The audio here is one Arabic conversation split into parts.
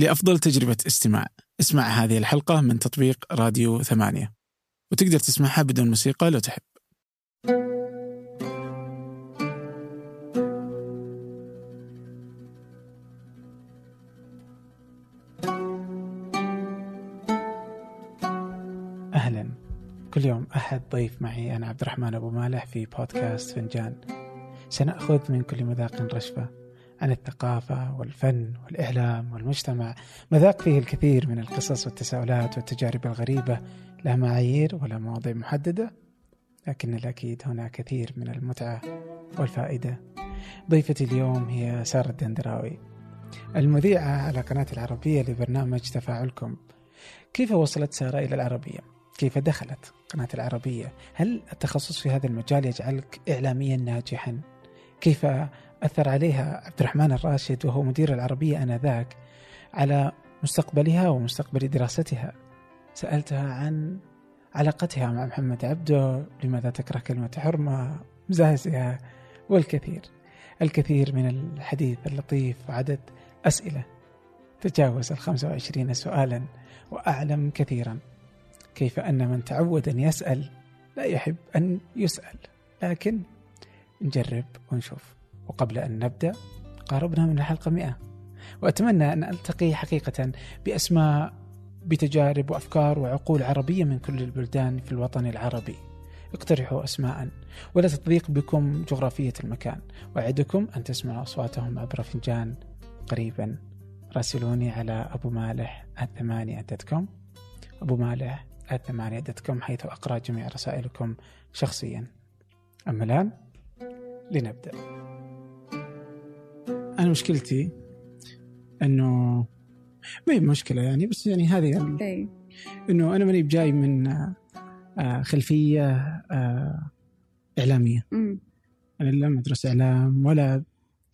لأفضل تجربة استماع. اسمع هذه الحلقة من تطبيق راديو ثمانية. وتقدر تسمعها بدون موسيقى لو تحب. أهلا. كل يوم أحد ضيف معي أنا عبد الرحمن أبو مالح في بودكاست فنجان. سنأخذ من كل مذاق رشفة. عن الثقافة والفن والإعلام والمجتمع مذاق فيه الكثير من القصص والتساؤلات والتجارب الغريبة لا معايير ولا مواضيع محددة لكن الأكيد هنا كثير من المتعة والفائدة ضيفتي اليوم هي سارة الدندراوي المذيعة على قناة العربية لبرنامج تفاعلكم كيف وصلت سارة إلى العربية؟ كيف دخلت قناة العربية؟ هل التخصص في هذا المجال يجعلك إعلاميا ناجحا؟ كيف أثر عليها عبد الرحمن الراشد وهو مدير العربية آنذاك على مستقبلها ومستقبل دراستها. سألتها عن علاقتها مع محمد عبده لماذا تكره كلمة حرمة مزازها والكثير. الكثير من الحديث اللطيف وعدد أسئلة. تجاوز الخمسة وعشرين سؤالا وأعلم كثيرا. كيف أن من تعود أن يسأل لا يحب أن يسأل. لكن نجرب ونشوف. وقبل أن نبدأ قاربنا من الحلقة مئة. وأتمنى أن ألتقي حقيقة بأسماء بتجارب وأفكار وعقول عربية من كل البلدان في الوطن العربي. اقترحوا أسماء ولا تضيق بكم جغرافية المكان. وأعدكم أن تسمعوا أصواتهم عبر فنجان قريبا. راسلوني على أبو مالح الثمانية كوم أبو مالح الثمانية كوم حيث أقرأ جميع رسائلكم شخصيا. أما الآن لنبدأ. أنا مشكلتي أنه ما هي مشكلة يعني بس يعني هذه ال... اي أنه أنا ماني بجاي من آه، خلفية آه، إعلامية أمم. أنا لم أدرس إعلام ولا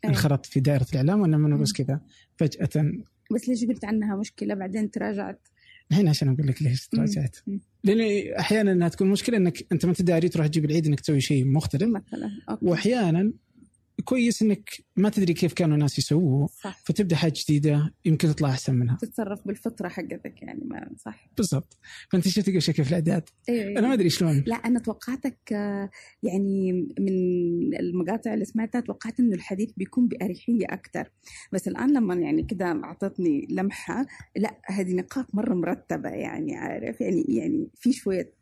أي. انخرطت في دائرة الإعلام وإنما أنا بس. كذا فجأة بس ليش قلت عنها مشكلة بعدين تراجعت الحين عشان أقول لك ليش تراجعت مم. لأن أحيانا أنها تكون مشكلة أنك أنت ما أنت داري تروح تجيب العيد أنك تسوي شيء مختلف مثلا أوكي. كويس أنك ما تدري كيف كانوا الناس يسووه صح. فتبدأ حاجة جديدة يمكن تطلع أحسن منها. تتصرف بالفطرة حقتك يعني ما صح. بالضبط. فأنت شفت قبل شوي كيف الأعداد؟ أيوه أنا ما أدري شلون. لا أنا توقعتك آه، يعني من المقاطع اللي سمعتها توقعت إنه الحديث بيكون بأريحية أكثر بس الآن لما يعني كده أعطتني لمحة لا هذه نقاط مرة مرتبة يعني عارف؟ يعني يعني في شوية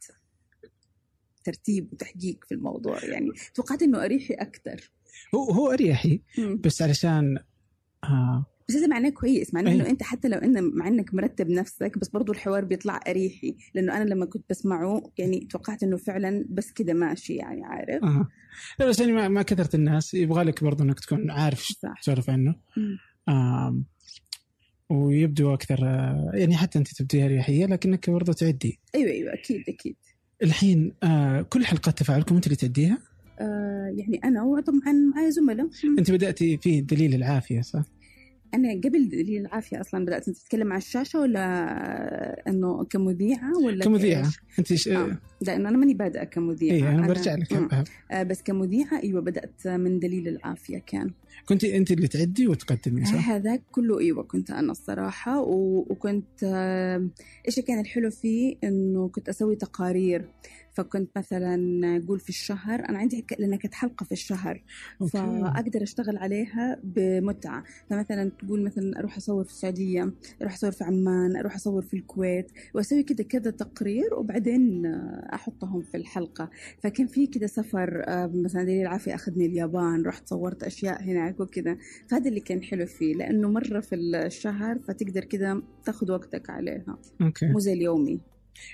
ترتيب وتحقيق في الموضوع يعني. توقعت إنه أريحي أكثر هو هو أريحي بس علشان آه. بس هذا معناه كويس معناه أي. إنه أنت حتى لو إنه مع إنك مرتب نفسك بس برضو الحوار بيطلع أريحي. لأنه أنا لما كنت بسمعه يعني توقعت إنه فعلا بس كده ماشي يعني عارف؟ آه. لا بس يعني ما, ما كثرت الناس. يبغى لك برضه إنك تكون عارف تسولف عنه. آه ويبدو أكثر آه يعني حتى أنت تبدي أريحية لكنك برضه تعدي. أيوه أيوه أكيد أكيد. الحين آه كل حلقات تفاعلكم أنت اللي تعديها؟ يعني أنا وطبعا معي زملاء أنت بدأتي في دليل العافية صح؟ أنا قبل دليل العافية أصلا بدأت أنت تتكلم على الشاشة ولا إنه كمذيعة ولا كمذيعة؟ أنت ش... آه. لأنه أنا ماني بادئة كمذيعة اي أنا برجع لك. آه بس كمذيعة أيوه بدأت من دليل العافية كان كنت أنت اللي تعدي وتقدمي صح؟ هذاك كله أيوه كنت أنا الصراحة. وكنت إيش كان الحلو فيه إنه كنت أسوي تقارير فكنت مثلا أقول في الشهر أنا عندي ك- لأن كانت حلقة في الشهر أوكي. فأقدر أشتغل عليها بمتعة فمثلا تقول مثلا أروح أصور في السعودية أروح أصور في عمان أروح أصور في الكويت وأسوي كده كذا تقرير وبعدين أحطهم في الحلقة فكان في كده سفر مثلا دليل العافية أخذني اليابان رحت صورت أشياء هناك وكذا فهذا اللي كان حلو فيه لأنه مرة في الشهر فتقدر كده تاخذ وقتك عليها. أوكي. مو زي اليومي.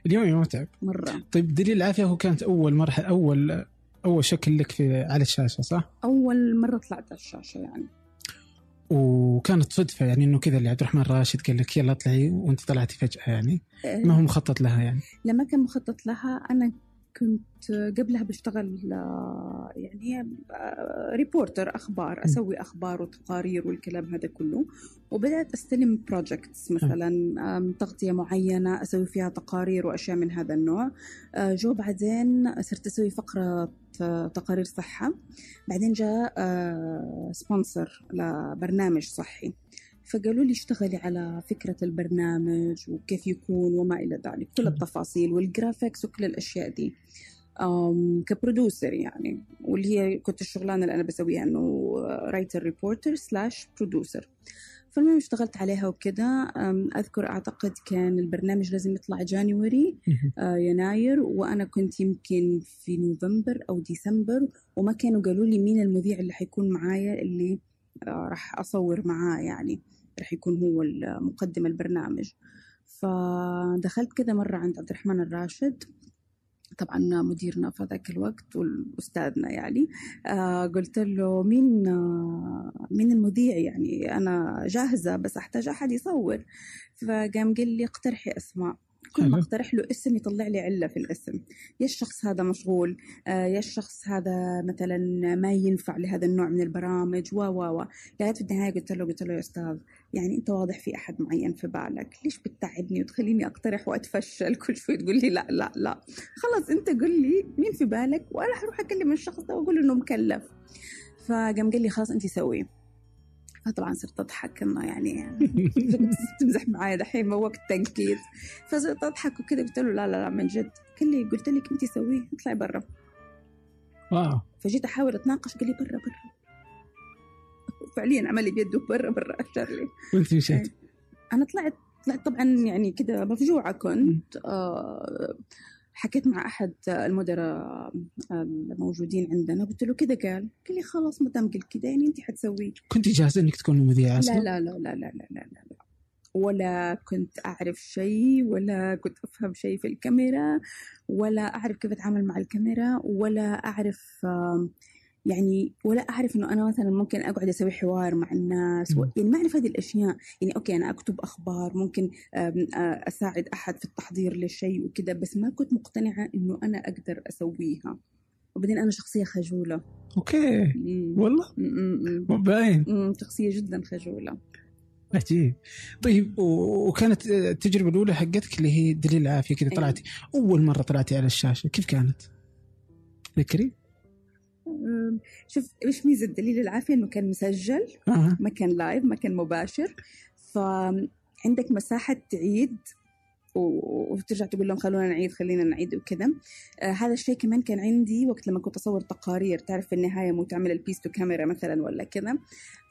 اليوم متعب. مرة. طيب دليل العافية هو كانت أول مرحلة أول أول شكل لك في على الشاشة صح؟ أول مرة طلعت على الشاشة يعني. وكانت صدفة يعني إنه كذا اللي عبد الرحمن راشد قال لك يلا اطلعي وأنت طلعتي فجأة يعني. ما هو مخطط لها يعني؟ لما كان مخطط لها. أنا كنت قبلها بشتغل آه، يعني آه، reporter أخبار أسوي أخبار وتقارير والكلام هذا كله. وبدأت أستلم projects مثلا آم، تغطية معينة أسوي فيها تقارير وأشياء من هذا النوع. آه، جو بعدين صرت أسوي فقرة آه، تقارير صحة. بعدين جاء sponsor لبرنامج صحي. فقالوا لي اشتغلي على فكرة البرنامج وكيف يكون وما إلى ذلك كل التفاصيل وال graphics وكل الأشياء دي. ك producer يعني واللي هي كنت الشغلانة اللي أنا بسويها إنه writer reporter slash producer فالمهم اشتغلت عليها وكده. أم، أذكر أعتقد كان البرنامج لازم يطلع January آه، يناير وأنا كنت يمكن في نوفمبر أو ديسمبر وما كانوا قالوا لي مين المذيع اللي حيكون معايا اللي آه، راح أصور معاه يعني. راح يكون هو مقدم البرنامج. فدخلت كذا مرة عند عبد الرحمن الراشد طبعا مديرنا في ذاك الوقت واستاذنا يعني. آه قلت له مين آه مين المذيع يعني؟ أنا جاهزة بس أحتاج أحد يصور. فقام قال لي اقترحي أسماء. كل ما. أقترح له اسم يطلع لي علة في الاسم. يا الشخص هذا مشغول آه يا الشخص هذا مثلا ما ينفع لهذا النوع من البرامج و و و. لغايه في النهاية قلت له قلت له يا أستاذ يعني أنت واضح في أحد معين في بالك ليش بتتعبني وتخليني أقترح وأتفشل؟ كل شوي تقول لي لا لا لا. خلاص أنت قل لي مين في بالك وأنا حروح أكلم الشخص ده وأقول إنه مكلف. فقام قال لي خلاص أنت سويه فطبعا صرت أضحك إنه يعني تمزح معايا دحين ما وقت تنكيد فصرت أضحك وكذا قلت له لا لا لا من جد. قال لي قلت لك أنت سويه اطلعي برا. واو. فجيت أحاول أتناقش قال لي برا برا. فعليا عمل لي بيده برا برا اشر لي. وانت مشيت. أنا طلعت طلعت طبعا يعني كده مفجوعة كنت آه حكيت مع أحد المدراء الموجودين عندنا قلت له كذا قال قال لي خلاص ما دام قلت كذا يعني أنت حتسوي كنت جاهزة إنك تكون مذيعه أصلا لا لا لا لا لا لا, لا, لا. ولا كنت أعرف شيء ولا كنت أفهم شيء في الكاميرا ولا أعرف كيف أتعامل مع الكاميرا ولا أعرف يعني ولا أعرف إنه أنا مثلا ممكن أقعد أسوي حوار مع الناس و... يعني ما أعرف هذه الأشياء. يعني أوكي أنا أكتب أخبار ممكن أساعد أحد في التحضير لشيء وكذا بس ما كنت مقتنعة إنه أنا أقدر أسويها. وبعدين أنا شخصية خجولة. okay. مم. والله؟ مو باين شخصية جدا خجولة. عجيب. طيب وكانت التجربة الأولى حقتك اللي هي دليل العافية كذا إيه. طلعتي أول مرة طلعتي على الشاشة كيف كانت؟ ذكري؟ شوف إيش ميزة دليل العافية؟ إنه كان مسجل ما كان live ما كان مباشر. فعندك مساحة تعيد وترجع تقول لهم خلونا نعيد خلينا نعيد وكذا. آه هذا الشيء كمان كان عندي وقت لما كنت أصور تقارير. تعرف في النهاية مو تعمل ال piece to camera مثلا ولا كذا.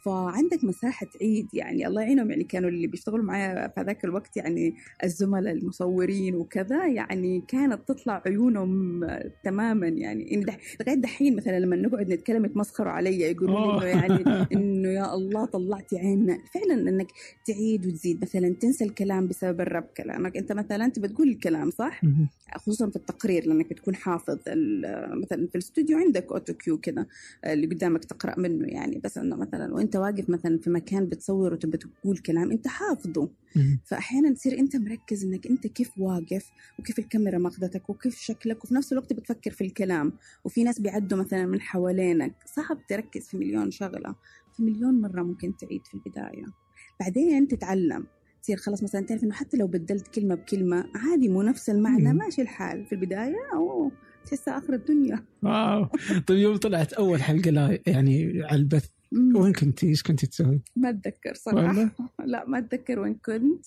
فعندك مساحة تعيد يعني الله يعينهم يعني كانوا اللي بيشتغلوا معايا في هذاك الوقت يعني الزملاء المصورين وكذا يعني كانت تطلع عيونهم آه، تماما يعني إن لغاية دحين مثلا لما نقعد نتكلم يتمسخروا علي يقولوا لي إنه يعني إنه يا الله طلعتي عيننا. فعلا إنك تعيد وتزيد مثلا تنسى الكلام بتخربط كلامك. أنت مثلا تبى تقول الكلام صح. خصوصا في التقرير لأنك بتكون حافظ مثلا في الاستوديو عندك autocue كذا اللي قدامك تقرأ منه يعني. بس إنه مثلا وإنت واقف مثلا في مكان بتصور وتبى تقول كلام أنت حافظه. فاحيانا تصير أنت مركز إنك أنت كيف واقف وكيف الكاميرا ماخذتك وكيف شكلك وفي نفس الوقت بتفكر في الكلام. وفي ناس بيعدوا مثلا من حوالينك. صعب تركز في مليون شغلة. في مليون مرة ممكن تعيد في البداية. بعدين تتعلم. تصير خلاص مثلا تعرف إنه حتى لو بدلت كلمة بكلمة عادي مو نفس المعنى. ماشي الحال. في البداية أوه تحسها آخر الدنيا. واو. طيب يوم طلعت أول حلقة لا يعني على البث. وين كنتي؟ إيش كنتي تسوي؟ ما أتذكر صراحة والله؟ لا ما أتذكر وين كنت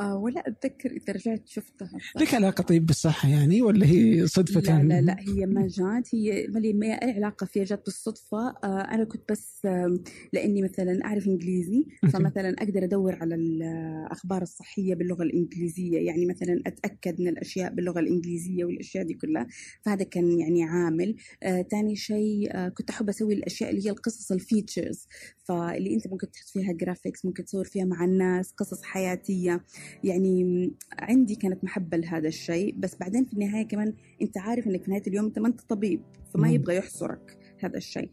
آه ولا أتذكر إذا رجعت شفتها لك علاقة طيب بالصحة يعني ولا هي صدفة؟ لا لا لا هي ما جات. هي ما لي ما أي علاقة فيها جات بالصدفة. آه أنا كنت بس آم، لأني مثلا أعرف إنجليزي okay. فمثلا أقدر أدور على الأخبار الصحية باللغة الإنجليزية. يعني مثلا أتأكد من الأشياء باللغة الإنجليزية والأشياء دي كلها. فهذا كان يعني عامل. آه تاني شيء آه كنت أحب أسوي الأشياء اللي هي القصص ال features. فاللي أنت ممكن تحط فيها graphics ممكن تصور فيها مع الناس قصص حياتية. يعني عندي كانت محبة لهذا الشيء بس بعدين في النهاية كمان أنت عارف إنك في نهاية اليوم أنت ما أنت طبيب فما مم. يبغى يحصرك هذا الشيء.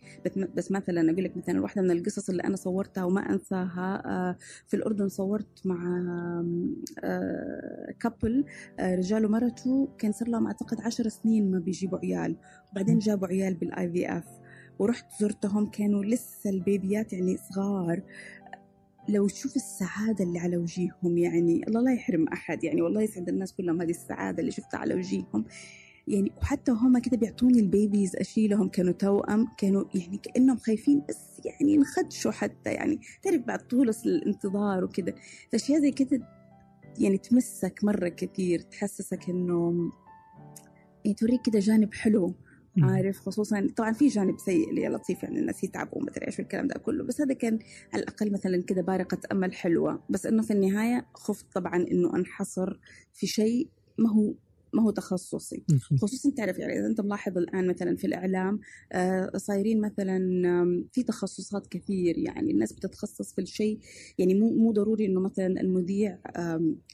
بس, مثلا أقول لك مثلا واحدة من القصص اللي أنا صورتها وما أنساها آه، في الأردن صورت مع couple رجال ومرته كان صار لهم أعتقد عشر سنين ما بيجيبوا عيال. وبعدين جابوا عيال بال IVF ورحت زرتهم كانوا لسه البيبيات يعني صغار. لو تشوف السعادة اللي على وجيههم يعني الله لا يحرم أحد يعني والله يسعد الناس كلهم هذه السعادة اللي شفتها على وجيههم. يعني وحتى هم كده بيعطوني البيبيز أشيلهم كانوا توأم كانوا يعني كأنهم خايفين بس يعني ينخدشوا حتى يعني تعرف بعد طول الانتظار وكده. فأشياء زي كده يعني تمسك مرة كثير تحسسك إنه يعني توريك كده جانب حلو. عارف خصوصا طبعا في جانب سيء اللي لطيف يعني الناس يتعبوا ومدري إيش والكلام ده كله. بس هذا كان على الأقل مثلا كده بارقة أمل حلوة. بس إنه في النهاية خفت طبعا إنه أنحصر في شيء ما هو ما هو تخصصي. خصوصا تعرف يعني إذا أنت ملاحظ الآن مثلا في الإعلام آه صايرين مثلا في تخصصات كثير. يعني الناس بتتخصص في الشيء يعني مو مو ضروري إنه مثلا المذيع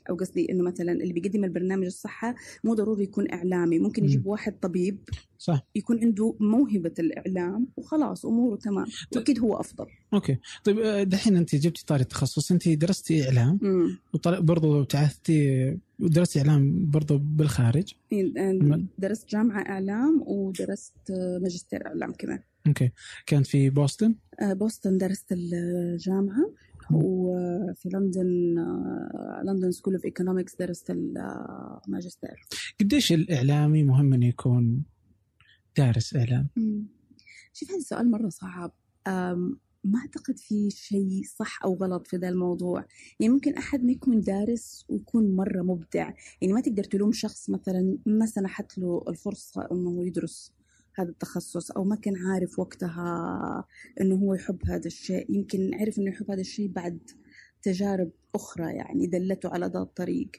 أو قصدي إنه مثلا اللي بيقدم البرنامج الصحة مو ضروري يكون إعلامي. ممكن يجيب واحد طبيب صح. يكون عنده موهبة الإعلام وخلاص أموره تمام. وأكيد هو أفضل. أوكي. طيب آه، دحين أنت جبتي طاري التخصص أنت درستي إعلام وبرضه ابتعثتي ودرستي إعلام برضه بالخارج. إيه، درست جامعة إعلام ودرست ماجستير إعلام كمان. okay. كانت في بوسطن؟ آه، بوسطن درست الجامعة وفي لندن London School of Economics درست الماجستير. قديش الإعلامي مهم إنه يكون دارس إعلام؟ شوف هذا السؤال مرة صعب. ما أعتقد في شيء صح أو غلط في ذا الموضوع. يعني ممكن أحد ما يكون دارس ويكون مرة مبدع. يعني ما تقدر تلوم شخص مثلا ما سنحت له الفرصة أنه يدرس هذا التخصص أو ما كان عارف وقتها أنه هو يحب هذا الشيء. يمكن عرف أنه يحب هذا الشيء بعد تجارب أخرى يعني دلته على ذا الطريق.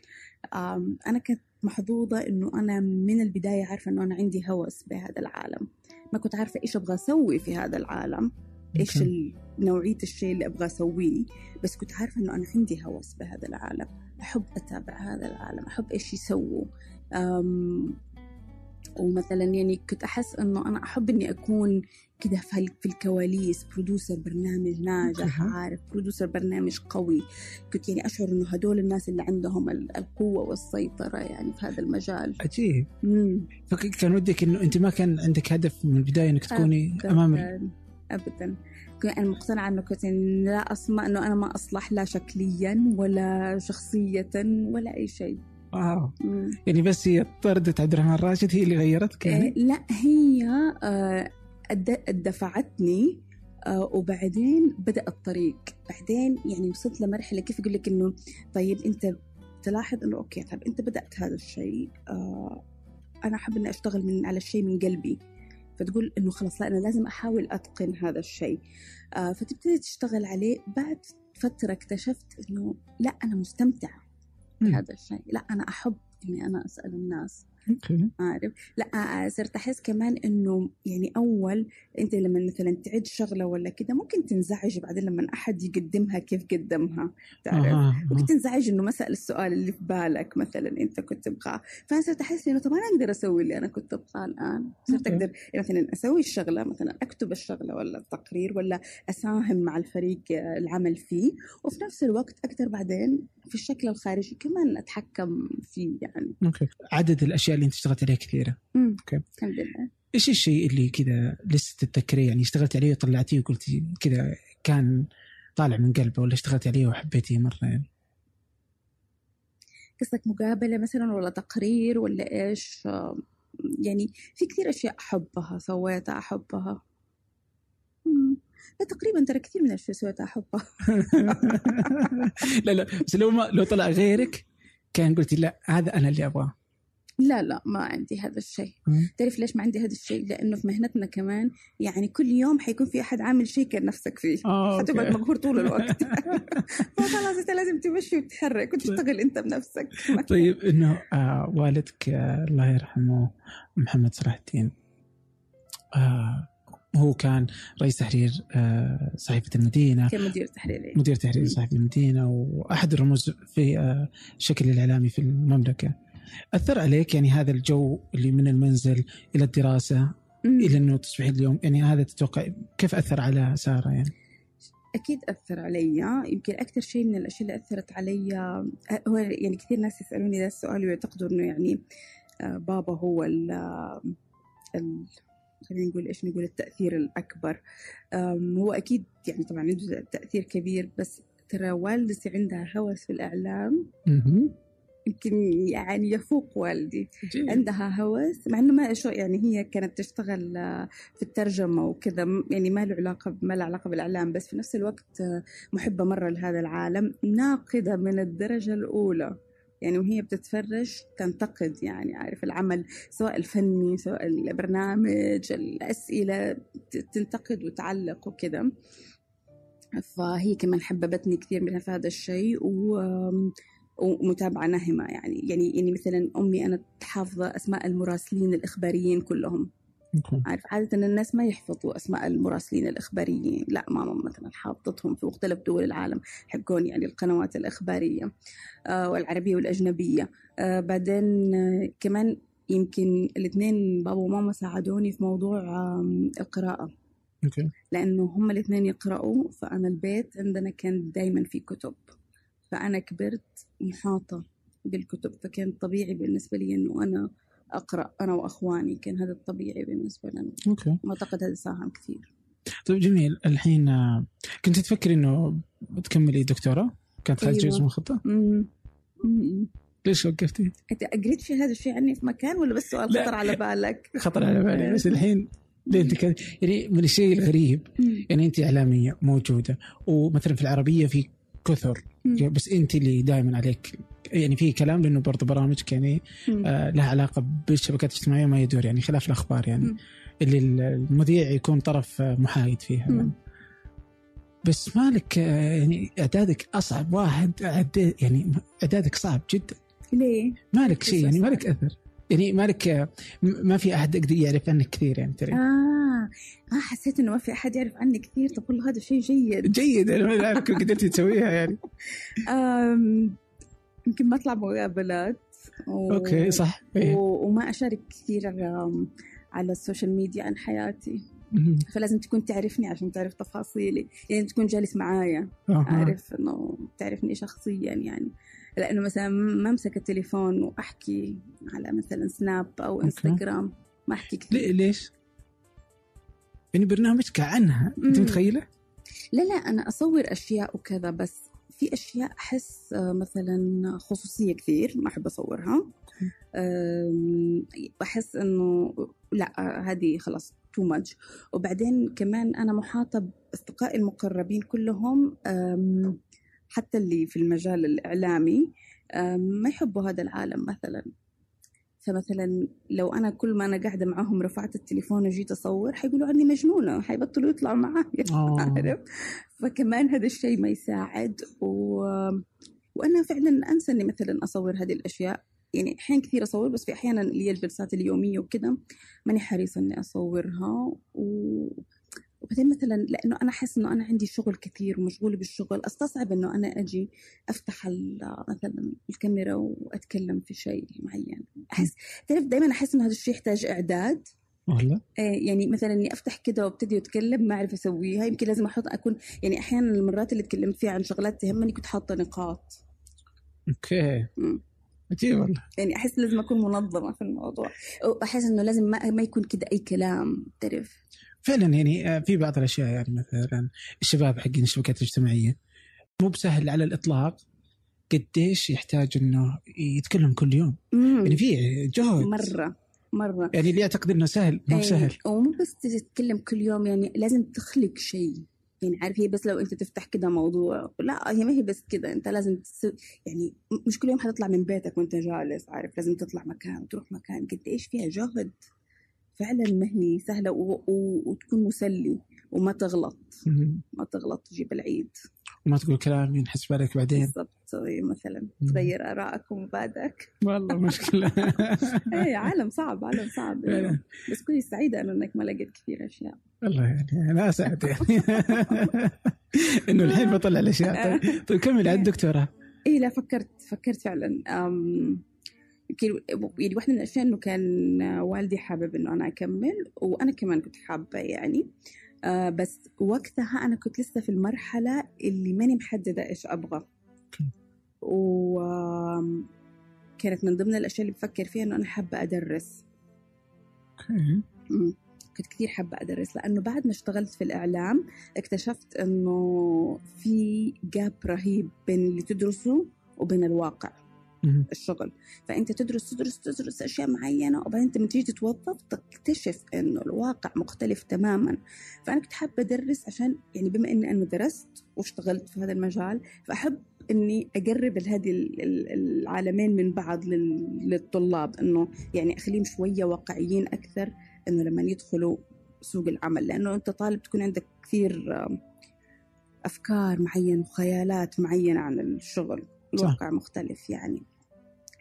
أنا كنت محظوظة أنه أنا من البداية عارفة أنه أنا عندي هوس بهذا العالم. ما كنت عارفة إيش أبغى أسوي في هذا العالم. إيش نوعية الشيء اللي أبغى أسويه؟ بس كنت عارفة إنه أنا عندي هوس بهذا العالم. أحب أتابع هذا العالم. أحب إيش يسووا. ومثلا يعني كنت أحس إنه أنا أحب إني أكون كده في الكواليس. برودوسر برنامج ناجح عارف. برودوسر برنامج قوي. كنت يعني أشعر إنه هدول الناس اللي عندهم القوة والسيطرة يعني في هذا المجال. عجيب. فكان ودك إنه أنت ما كان عندك هدف من البداية إنك تكوني أمام ابدا. أنا مقتنعة إنه كنت لا أسمع إنه أنا ما أصلح لا شكليا ولا شخصيه ولا أي شيء. واو. يعني بس هي طردة عبد الرحمن راشد هي اللي غيرتك يعني؟ آه لا هي آه دفعتني آه وبعدين بدأ الطريق. بعدين يعني وصلت لمرحلة كيف أقول لك إنه طيب أنت تلاحظ إنه okay طيب أنت بدأت هذا الشيء آه أنا أحب إني أشتغل من على الشيء من قلبي. فتقول إنه خلاص لا أنا لازم أحاول أتقن هذا الشيء. آه فتبتدي تشتغل عليه. بعد فترة اكتشفت إنه لا أنا مستمتعة بهذا الشيء. لا أنا أحب إني أنا أسأل الناس. okay. عارف؟ لا آه، صرت أحس كمان إنه يعني أول أنت لما مثلا تعد شغلة ولا كده ممكن تنزعج بعدين لما أحد يقدمها كيف قدمها تعرف؟ آه. ممكن تنزعج إنه ما سال السؤال اللي في بالك مثلا أنت كنت تبغاه. فأنا صرت أحس إنه طب أنا أقدر أسوي اللي أنا كنت أبغاه الآن؟ صرت أقدر يعني مثلا أسوي الشغلة مثلا أكتب الشغلة ولا التقرير ولا أساهم مع الفريق العمل فيه وفي نفس الوقت أقدر بعدين في الشكل الخارجي كمان أتحكم فيه يعني. okay. عدد الأشياء اللي أنت اشتغلت عليها كثيرة. okay. الحمد لله. إيش الشيء اللي كذا لسه تتذكريه؟ يعني اشتغلت عليه وطلعتيه وقلتي كذا كان طالع من قلبه ولا اشتغلت عليه وحبيتيه مرة يعني؟ قصدك مقابلة مثلا ولا تقرير ولا إيش؟ يعني في كثير أشياء أحبها سويتها أحبها. تقريبا ترى كثير من الاشياء سويتها أحبها. لا لا بس لو ما لو طلع غيرك كان قلتي لا هذا أنا اللي أبغاه. لا لا ما عندي هذا الشيء. تعرف ليش ما عندي هذا الشيء؟ لأنه في مهنتنا كمان يعني كل يوم حيكون في أحد عامل شيء كان نفسك فيه. آه حتبقى مقهور طول الوقت. فخلاص أنت لازم تمشي وتتحرك وتشتغل أنت بنفسك. طيب إنه آه والدك آه الله يرحمه محمد صلاح الدين آه هو كان رئيس تحرير آه، صحيفة المدينة. كان مدير تحريري مدير تحرير صحيفة المدينة وأحد الرموز في آه، الشكل الإعلامي في المملكة. أثر عليك يعني هذا الجو اللي من المنزل إلى الدراسة إلى أنه تصبحي اليوم يعني هذا تتوقع كيف أثر على سارة يعني؟ أكيد أثر علي. يمكن أكثر شيء من الأشياء اللي أثرت علي آه، هو يعني كثير ناس يسألوني ذا السؤال ويعتقدوا أنه يعني بابا هو ال خلينا نقول إيش نقول التأثير الأكبر. هو أكيد يعني طبعا عنده تأثير كبير بس ترى والدتي عندها هوس في الإعلام. يمكن يعني يفوق والدي. جيد. عندها هوس مع إنه ما شو يعني هي كانت تشتغل آه، في الترجمة وكذا يعني ما له علاقة ما له علاقة بالإعلام بس في نفس الوقت آه، محبة مرة لهذا العالم ناقدة من الدرجة الأولى. يعني وهي بتتفرج تنتقد يعني عارف العمل سواء الفني سواء البرنامج الأسئلة ت- تنتقد وتعلق وكذا فهي كمان حببتني كثير من في هذا الشيء و ومتابعة ناهمة يعني يعني يعني مثلا أمي أنا حافظة أسماء المراسلين الإخباريين كلهم. عارف عادة الناس ما يحفظوا أسماء المراسلين الإخباريين. لا ماما مثلا حافظتهم في مختلف دول العالم حقون يعني القنوات الإخبارية آه والعربية والأجنبية. آه بعدين آه كمان يمكن الاثنين بابا وماما ساعدوني في موضوع القراءة. لأنه هم الاثنين يقرأوا فأنا البيت عندنا كان دايما في كتب. فأنا كبرت محاطة بالكتب فكان طبيعي بالنسبة لي إنه أنا أقرأ أنا وأخواني كان هذا الطبيعي بالنسبة لنا أوكي وأعتقد هذا ساهم كثير طيب جميل الحين آه، كنت تفكري إنه بتكملي دكتوراه؟ كانت خارج أيوة. جزء من الخطه؟ ليش وقفتي؟ أنت قريت في هذا الشيء عني في مكان ولا بس سؤال. خطر على بالك؟ خطر على بالي بس الحين ليه أنت يعني من الشيء الغريب. يعني أنت إعلامية موجودة ومثلا في العربية في كثر أمم. بس انت اللي دائما عليك يعني في كلام لأنه برضه برامجك يعني. آه لها علاقة بالشبكات الاجتماعية وما يدور يعني خلاف الأخبار يعني مم. اللي المذيع يكون طرف آه، محايد فيها مم. يعني. بس مالك آه، يعني أعدادك أصعب واحد يعني أعدادك صعب جدا ليه؟ مالك شيء يعني؟ مالك أثر يعني مالك آه، ما في أحد يقدر يعرف عنك كثير يعني ترى آه آه حسيت إنه ما في أحد يعرف عني كثير طب والله هذا شيء جيد جيد أنا ما أعرف كيف قدرتي تسويها يعني يمكن ما أطلع مقابلات و... okay صح إيه. و... وما أشارك كثير آم، على ال social media عن حياتي. فلازم تكون تعرفني عشان تعرف تفاصيلي يعني تكون جالس معايا. عارف إنه تعرفني شخصيا يعني لأنه مثلا ما أمسك التليفون وأحكي على مثلا سناب أو. انستغرام ما أحكي كثير ليش؟ يعني برنامجك عنها أنت. متخيلة؟ لا لا أنا أصور أشياء وكذا بس في أشياء أحس آه، مثلا خصوصية كثير ما أحب أصورها بحس إنه لا هذه خلاص تو ماتش وبعدين كمان أنا محاطة بأصدقائي المقربين كلهم حتى اللي في المجال الإعلامي ما يحبوا هذا العالم مثلا فمثلا لو أنا كل ما أنا قاعدة معاهم رفعت التليفون وجيت أصور حيقولوا عني مجنونة حيبطلوا يطلعوا معايا آه. عارف فكمان هذا الشيء ما يساعد و... وأنا فعلا أنسى إني مثلا أصور هذه الأشياء يعني احيان كثير أصور بس في أحيانا اللي هي الجلسات اليومية وكذا ماني حريصة إني أصورها و... وبعدين مثلا لأنه أنا أحس إنه أنا عندي شغل كثير ومشغولة بالشغل أستصعب إنه أنا أجي أفتح مثلا الكاميرا وأتكلم في شيء معين. أحس تعرف دائما أحس إنه هذا الشيء يحتاج إعداد. والله إيه، يعني مثلا إني أفتح كده وأبتدي أتكلم ما أعرف أسويها. يمكن لازم أحط أكون يعني أحيانا المرات اللي تكلمت فيها عن شغلات تهمني كنت حاطة نقاط. أوكي. عجيب والله يعني أحس لازم أكون منظمة في الموضوع. واحس إنه لازم ما, ما يكون كده أي كلام تعرف. فعلا يعني آه، في بعض الأشياء يعني مثلا الشباب حقين الشبكات الاجتماعية مو بسهل على الإطلاق قديش يحتاج إنه يتكلم كل يوم. مم. يعني في جهد. مرة مرة. يعني اللي يعتقد إنه سهل مو إيه، سهل. ومو بس تتكلم كل يوم يعني لازم تخلق شيء. يعني عارف هي بس لو أنت تفتح كده موضوع لا هي ما هي بس كده. أنت لازم تسو يعني مش كل يوم حتطلع من بيتك وأنت جالس عارف لازم تطلع مكان وتروح مكان. قد إيش فيها جهد. فعلا ما هي سهلة و... و... وتكون مسلي وما تغلط. ما تغلط تجيب العيد. وما تقول كلام ينحس بألك بعدين. بالضبط. مثلا مم. تغير ارائك ومبادئك والله مشكلة. إيه عالم صعب عالم صعب. فعلا. بس كوني سعيدة إنه إنك ما لقيت كثير أشياء. والله يعني أنا اسعد يعني. إنه الحين بطلع الأشياء. طيب, طيب كمل على الدكتوراه إيه لا فكرت فكرت فعلا. أم، يمكن يعني واحدة من الأشياء إنه كان والدي حابب إنه أنا أكمل وأنا كمان كنت حابة يعني. آه بس وقتها أنا كنت لسه في المرحلة اللي ماني محددة إيش أبغى. وكانت من ضمن الأشياء اللي بفكر فيها إنه أنا حابة أدرس. كنت كثير حابة أدرس لأنه بعد ما اشتغلت في الإعلام اكتشفت إنه في جاب رهيب بين اللي تدرسه وبين الواقع. الشغل. فأنت تدرس تدرس تدرس أشياء معينة وبعدين أنت لما تيجي تتوظف تكتشف إنه الواقع مختلف تماما. فأنا كنت حابة أدرس عشان يعني بما إني أنا درست واشتغلت في هذا المجال فأحب إني أقرب هذه ال- ال- العالمين من بعض لل- للطلاب. إنه يعني أخليهم شوية واقعيين أكثر إنه لما يدخلوا سوق العمل. لأنه أنت طالب تكون عندك كثير أفكار معينة وخيالات معينة عن الشغل. الواقع مختلف يعني.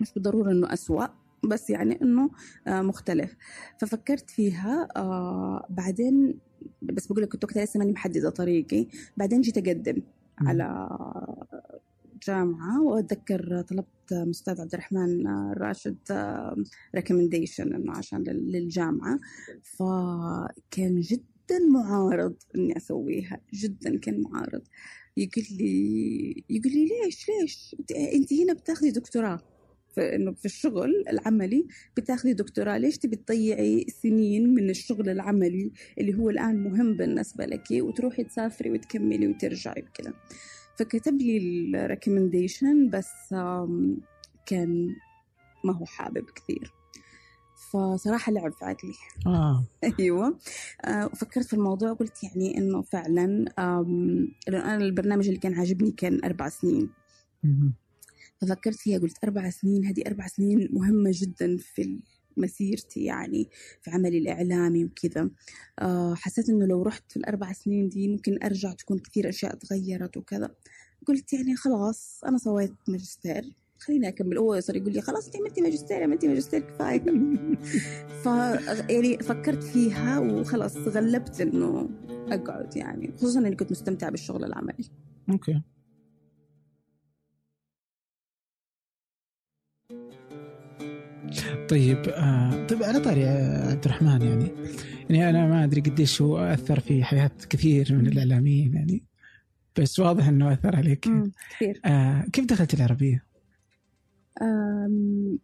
مش بالضرورة إنه أسوأ بس يعني إنه آه، مختلف. ففكرت فيها آه، بعدين بس بقول لك كنت وقتها لسه ماني محددة طريقي. بعدين جيت أقدم مم. على جامعة وأتذكر طلبت أستاذ عبد الرحمن الراشد recommendation إنه عشان لل- للجامعة. فكان جدا معارض إني أسويها جدا كان معارض. يقول لي يقول لي ليش ليش؟ أنت هنا بتاخذي دكتوراه. في إنه في الشغل العملي بتاخذي دكتوراه. ليش تبي تضيعي سنين من الشغل العملي اللي هو الآن مهم بالنسبة لك وتروحي تسافري وتكملي وترجعي وكذا؟ فكتب لي ال recommendation بس كان ما هو حابب كثير. فصراحة لعب في عقلي آه. أيوه. آه، وفكرت في الموضوع قلت يعني إنه فعلا أنا البرنامج اللي كان عاجبني كان أربع سنين. ففكرت فيها قلت أربع سنين هذه أربع سنين مهمة جدا في مسيرتي يعني في عملي الإعلامي وكذا. آه حسيت إنه لو رحت في الأربع سنين دي ممكن أرجع تكون كثير أشياء تغيرت وكذا. قلت يعني خلاص أنا سويت ماجستير. خليني أكمل. هو صار يقول لي خلاص أنت عملتي ماجستير عملتي ماجستير كفاية. ف يعني فكرت فيها وخلاص غلبت إنه أقعد يعني خصوصا إني كنت مستمتعة بالشغل العملي. okay. طيب آه. طيب على طاري آه، عبد الرحمن يعني. يعني أنا ما أدري قديش هو أثر في حياة كثير من الإعلاميين يعني. بس واضح إنه أثر عليك. كثير. آه كيف دخلت العربية؟ أم،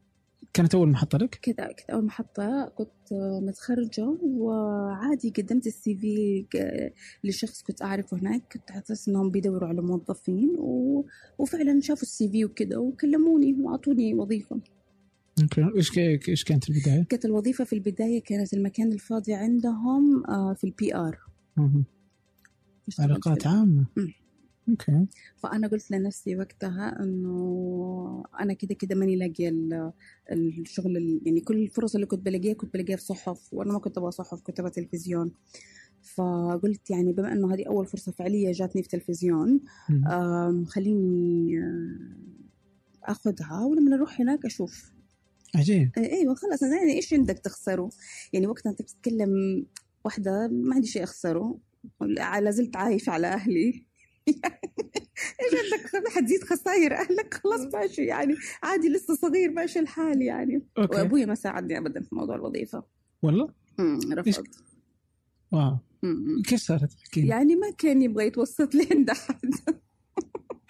كانت أول محطة لك؟ كذا كنت أول محطة كنت متخرجة وعادي قدمت ال CV لشخص كنت أعرفه هناك. كنت على أساس إنهم بيدوروا على موظفين و... وفعلا شافوا ال CV وكذا وكلموني وأعطوني وظيفة. okay. إيش إيش كانت البداية؟ كانت الوظيفة في البداية كانت المكان الفاضي عندهم آه، في البي مهم. علاقات عامة. أوكي. فأنا قلت لنفسي وقتها إنه أنا كده كده ماني لاقية ال- الشغل ال- يعني كل الفرص اللي كنت بلاقيها كنت بلاقيها في صحف وأنا ما كنت أبغى صحف كنت أبغى تلفزيون. فقلت يعني بما إنه هذه أول فرصة فعلية جاتني في تلفزيون خليني آه، أخذها ولما أروح هناك أشوف. عجيب. أيوه خلاص يعني إيش عندك تخسره؟ يعني وقتها أنت بتتكلم واحدة ما عندي شيء أخسره. لا زلت عايش على أهلي. إيش عندك؟ حتزيد خسائر أهلك؟ خلاص ماشي يعني عادي لسه صغير ماشي الحال يعني. okay. وأبوي ما ساعدني ابدا في موضوع الوظيفة. والله؟ أمم، رفضت. wow. كيف صارت؟ يعني ما كان يبغى يتوسط لي عند أحد.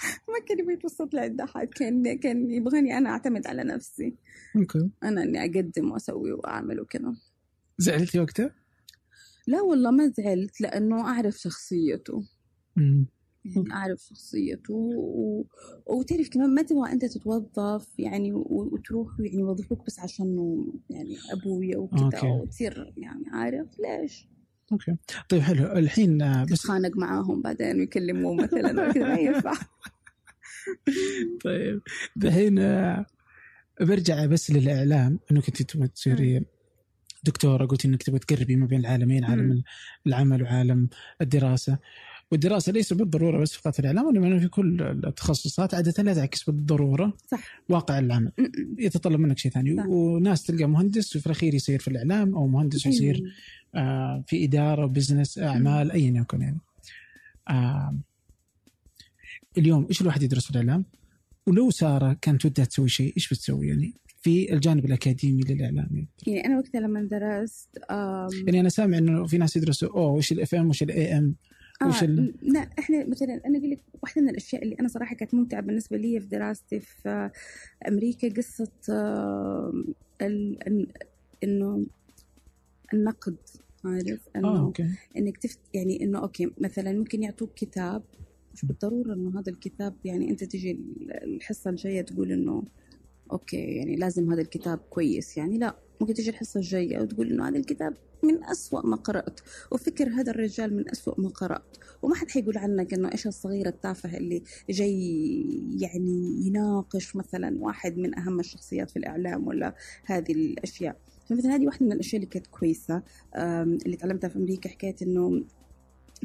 ما كان يبغى يتوسط لي عند احد كان كان يبغاني أنا أعتمد على نفسي okay أنا إني أقدم وأسوي وأعمل وكذا زعلتي وقتها؟ لا والله ما زعلت لأنه أعرف شخصيته مم. يعني أعرف شخصيته و... وتعرف كمان ما تبغى أنت تتوظف يعني. وتروح يعني يوظفوك بس عشانه يعني أبويا وكذا. وتصير يعني عارف ليش okay. طيب حلو. الحين آه، بس تتخانق معاهم بعدين ويكلموه مثلا وكذا ما ينفع. طيب. الحين آه، برجع بس للإعلام. انه كنت تبغى تصيري دكتورة قلت إنك تبغى تقربي ما بين العالمين عالم. العمل وعالم الدراسة. والدراسة ليس بالضرورة بس فقط في الإعلام وإنما في كل التخصصات عادة لا تعكس بالضرورة صح. واقع العمل. يتطلب منك شيء ثاني. صح. وناس تلقى مهندس وفي الأخير يصير في الإعلام أو مهندس يصير أيوة. آه، في إدارة بزنس أعمال ايا يكن يعني آه، اليوم إيش الواحد يدرس في الإعلام؟ ولو سارة كانت ودها تسوي شيء إيش بتسوي يعني؟ في الجانب الأكاديمي للإعلام يعني. يعني أنا وقتها لما درست يعني أنا سامع إنه في ناس يدرسوا أوه وش ال FM وش ال AM وش آه ال- لا إحنا مثلا أنا أقول لك واحدة من الأشياء اللي أنا صراحة كانت ممتعة بالنسبة لي في دراستي في آه، أمريكا قصة آه، إنه النقد عارف؟ إنه okay. إنك تفت يعني إنه okay مثلا ممكن يعطوك كتاب مش بالضرورة إنه هذا الكتاب يعني أنت تجي الحصة الجاية تقول إنه okay يعني لازم هذا الكتاب كويس يعني لا ممكن تجي الحصة الجاية وتقول إنه هذا الكتاب من أسوأ ما قرأت وفكر هذا الرجال من أسوأ ما قرأت وما حد حيقول عنك إنه إيش الصغير التافه اللي جاي يعني يناقش مثلا واحد من أهم الشخصيات في الإعلام ولا هذه الأشياء. فمثلا هذه واحدة من الأشياء اللي كانت كويسة اللي تعلمتها في أمريكا حكاية إنه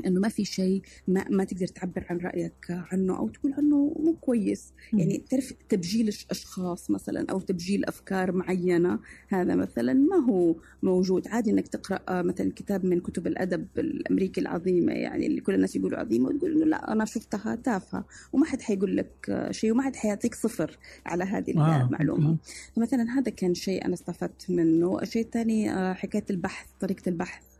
إنه ما في شيء ما, ما تقدر تعبر عن رأيك عنه أو تقول عنه مو كويس. يعني تعرف تبجيل أشخاص مثلا أو تبجيل أفكار معينة هذا مثلا ما هو موجود. عادي إنك تقرأ مثلا كتاب من كتب الأدب الأمريكي العظيمة يعني اللي كل الناس يقولوا عظيمة وتقول إنه لا أنا شفتها تافهة وما حد حيقول لك شيء وما حد حيعطيك صفر على هذه آه. المعلومة. فمثلا هذا كان شيء أنا استفدت منه. الشيء الثاني آه، حكاية البحث طريقة البحث.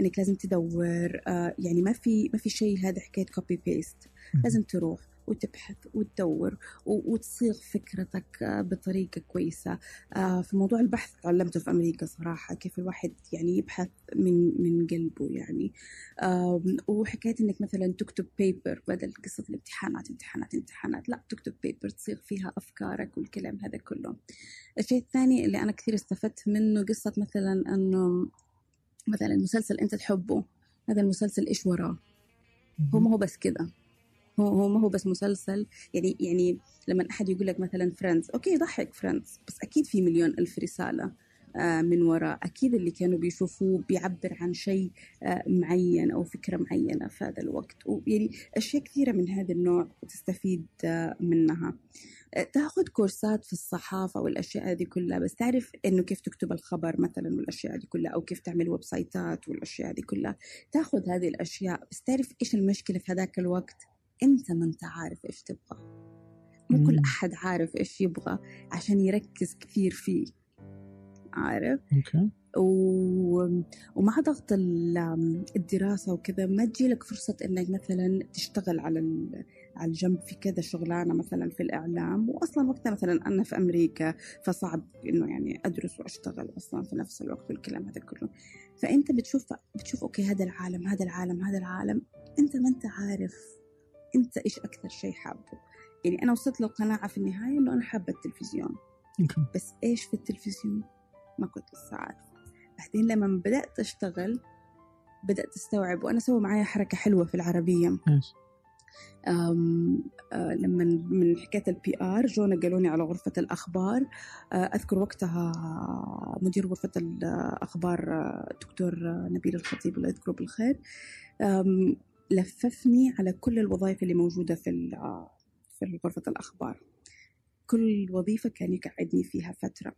إنك لازم تدور آه يعني ما في ما في شيء هذا حكاية copy paste لازم تروح وتبحث وتدور وتصيغ فكرتك آه، بطريقة كويسة. آه، في موضوع البحث تعلمته في أمريكا صراحة كيف الواحد يعني يبحث من من قلبه يعني. وحكاية إنك مثلا تكتب paper بدل قصة الامتحانات امتحانات امتحانات. لا تكتب paper تصيغ فيها أفكارك والكلام هذا كله. الشيء الثاني اللي أنا كثير استفدت منه قصة مثلا أنه مثلا مسلسل أنت تحبه هذا المسلسل إيش وراه؟ هو ما هو بس كذا هو هو ما هو بس مسلسل. يعني يعني لما أحد يقول لك مثلا فريندز okay ضحك فريندز بس أكيد في مليون ألف رسالة. من وراء. أكيد اللي كانوا بيشوفوه بيعبر عن شيء آه، معين أو فكرة معينة في هذا الوقت. ويعني أشياء كثيرة من هذا النوع تستفيد آه، منها. تأخذ كورسات في الصحافة والأشياء هذه كلها. بس تعرف إنه كيف تكتب الخبر مثلا والأشياء هذه كلها أو كيف تعمل ويب سايتات والأشياء هذه كلها. تأخذ هذه الأشياء. بس تعرف إيش المشكلة في هذاك الوقت؟ أنت ما أنت عارف إيش تبغى. مو كل أحد عارف إيش يبغى عشان يركز كثير فيه عارف؟ أوكي. و... ومع ضغط الدراسة وكذا ما تجيلك فرصة إنك مثلا تشتغل على ال... على الجنب في كذا شغلانة مثلا في الإعلام. وأصلا وقتها مثلا أنا في أمريكا فصعب إنه يعني أدرس وأشتغل أصلا في نفس الوقت والكلام هذا كله. فأنت بتشوف بتشوف أوكي هذا العالم هذا العالم هذا العالم. أنت ما أنت عارف أنت إيش أكثر شيء حابه. يعني أنا وصلت للقناعة في النهاية إنه أنا حابة التلفزيون. بس إيش في التلفزيون؟ ما كنت لسه عارفة. بعدين لما بدأت أشتغل بدأت أستوعب وأنا سوى معايا حركة حلوة في العربية. أم آه، لما من حكاية ال PR جونا قالوني على غرفة الأخبار. آه، أذكر وقتها مدير غرفة الأخبار الدكتور آه، نبيل الخطيب الله يذكره بالخير. لففني على كل الوظائف اللي موجودة في في غرفة الأخبار. كل وظيفة كان يقعدني فيها فترة.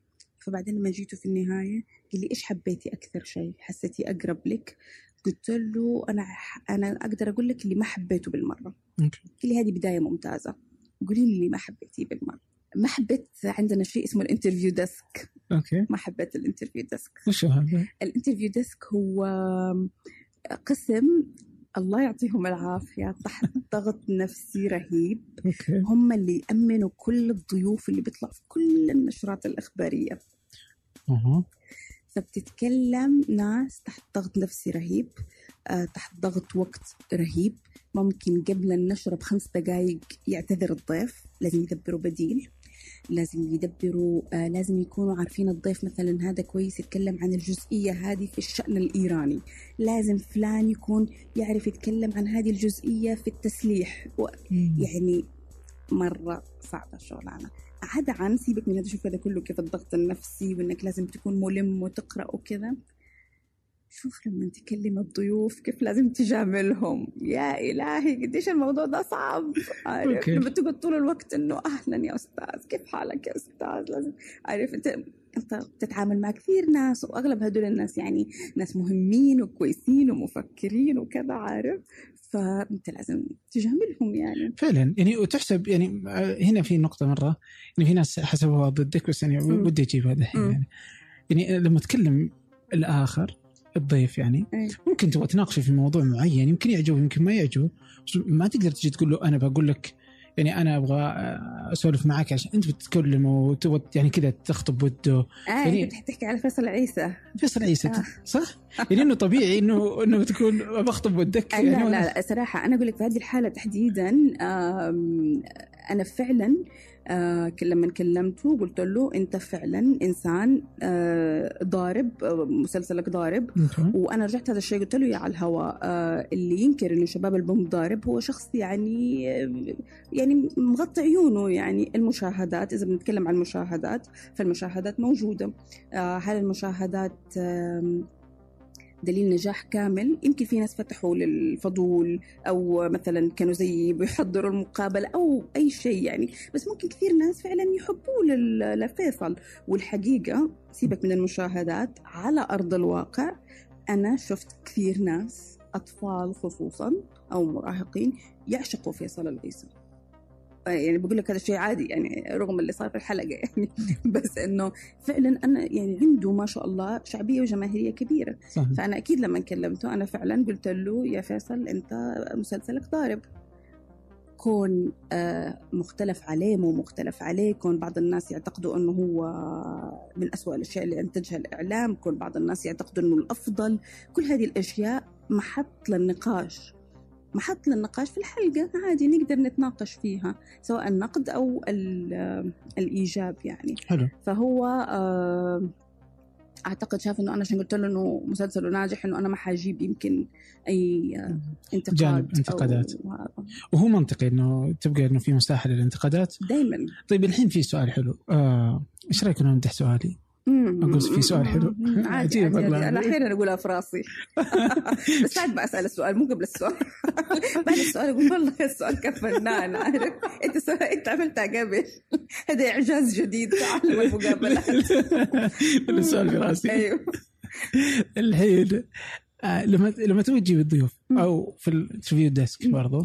فبعدين لما جيتوا في النهاية قال لي إيش حبيتي أكثر شيء؟ حسيتي أقرب لك؟ قلت له أنا أنا أقدر أقول لك اللي ما حبيته بالمرة. قال لي هذه بداية ممتازة. قولي لي اللي ما حبيتيه بالمرة. ما حبيت عندنا شيء اسمه ال interview desk. أوكي. ما حبيت ال interview desk. وش هذا؟ ال interview desk هو قسم الله يعطيهم العافية تحت ضغط نفسي رهيب. أوكي. هم اللي يأمنوا كل الضيوف اللي بيطلع في كل النشرات الإخبارية. أه. فبتتكلم ناس تحت ضغط نفسي رهيب آه، تحت ضغط وقت رهيب. ممكن قبل النشرة بخمس دقائق يعتذر الضيف لازم يدبروا بديل لازم يدبروا آه لازم يكونوا عارفين الضيف مثلا هذا كويس يتكلم عن الجزئية هذه في الشأن الإيراني. لازم فلان يكون يعرف يتكلم عن هذه الجزئية في التسليح و... يعني مرة صعبة الشغلانة عدا عن سيبك من هذا شوف هذا كله كيف الضغط النفسي وإنك لازم تكون ملم وتقرأ وكذا. شوف لما تكلم الضيوف كيف لازم تجاملهم. يا إلهي قديش الموضوع ده صعب. عارف؟ لما تقعد طول الوقت إنه أهلا يا أستاذ كيف حالك يا أستاذ؟ لازم عارف؟ أنت أنت بتتعامل مع كثير ناس وأغلب هدول الناس يعني ناس مهمين وكويسين ومفكرين وكذا عارف؟ فأنت لازم تجاملهم يعني. فعلا. يعني وتحسب يعني هنا في نقطة مرة يعني في ناس حسبوها ضدك بس يعني ودي اجيبها دحين يعني. يعني لما تكلم الآخر الضيف يعني أيه. ممكن تبغى تناقشه في موضوع معين يمكن يعجبه يمكن ما يعجبه ما تقدر تجي تقول له أنا بقول لك يعني أنا أبغى أسولف معك عشان أنت بتتكلم وتبغى يعني كذا تخطب وده آه يعني تحكي على فيصل عيسى فيصل عيسى آه. صح؟ يعني إنه طبيعي إنه إنه تكون بخطب ودك يعني لا لا, لا صراحة أنا أقول لك في هذه الحالة تحديدا أنا فعلا آه لما كلمته قلت له أنت فعلا إنسان آه ضارب آه مسلسلك ضارب. أوكي. وأنا رجعت هذا الشيء قلت له يا على الهواء آه اللي ينكر إنه شباب البوم ضارب هو شخص يعني آه يعني مغطي عيونه. يعني المشاهدات إذا بنتكلم عن المشاهدات فالمشاهدات موجودة. آه هل المشاهدات آه دليل نجاح كامل. يمكن في ناس فتحوا للفضول أو مثلا كانوا زي بيحضروا المقابلة أو أي شيء يعني. بس ممكن كثير ناس فعلا يحبوه لفيصل والحقيقة سيبك من المشاهدات على أرض الواقع أنا شفت كثير ناس أطفال خصوصا أو مراهقين يعشقوا فيصل العيسى يعني بقول لك هذا شيء عادي يعني رغم اللي صار في الحلقة يعني. بس إنه فعلا أنا يعني عنده ما شاء الله شعبية وجماهيرية كبيرة. صح فأنا أكيد لما كلمته أنا فعلا قلت له يا فيصل أنت مسلسلك ضارب. كون آه، مختلف عليه مو مختلف عليه كون بعض الناس يعتقدوا إنه هو من أسوأ الأشياء اللي أنتجها الإعلام كون بعض الناس يعتقدوا إنه الأفضل. كل هذه الأشياء محط للنقاش. محط للنقاش في الحلقة. عادي نقدر نتناقش فيها سواء النقد أو ال- آه، الإيجاب يعني. حلو. فهو آه، أعتقد شاف إنه أنا عشان قلت له إنه مسلسله ناجح إنه أنا ما حجيب يمكن أي آه، انتقاد جانب انتقادات. وهو منطقي إنه تبقى إنه في مساحه للانتقادات دايما. طيب الحين في سؤال حلو. آه، إيش رأيك إنه نمدح سؤالي؟ أقول في سؤال حلو. عادي, عجيب والله. أنا أحيانا اقولها في راسي بس بعد ما أسأل السؤال مو قبل السؤال. بعد السؤال أقول والله السؤال كان فنان عارف؟ أنت. أنت عملتها قبل. هذا إعجاز جديد. تعلم المقابلات السؤال في راسي أيوه. الحين آه، لما لما تبغى تجيب الضيوف. أو في ال interview desk. برضو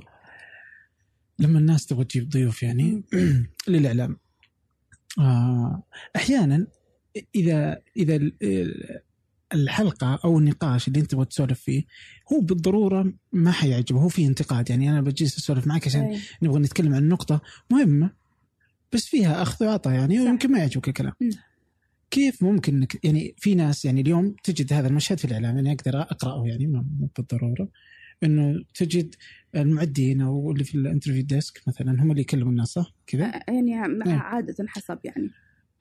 لما الناس تبغى تجيب ضيوف يعني للإعلام آه، أحيانا إذا إذا ال- ال- الحلقة أو النقاش اللي أنت تبغى تسولف فيه هو بالضرورة ما حيعجبه هو فيه انتقاد يعني أنا بجلس أسولف معك عشان. نبغى نتكلم عن نقطة مهمة بس فيها أخذ وعطاء يعني. ويمكن ما يعجبك الكلام. كيف ممكن إنك يعني في ناس يعني اليوم تجد هذا المشهد في الإعلام يعني أقدر أقرأه يعني مو بالضرورة إنه تجد المعدين أو اللي في ال interview desk مثلا هم اللي يكلموا الناس صح كذا؟ يعني إيه. عادة حسب يعني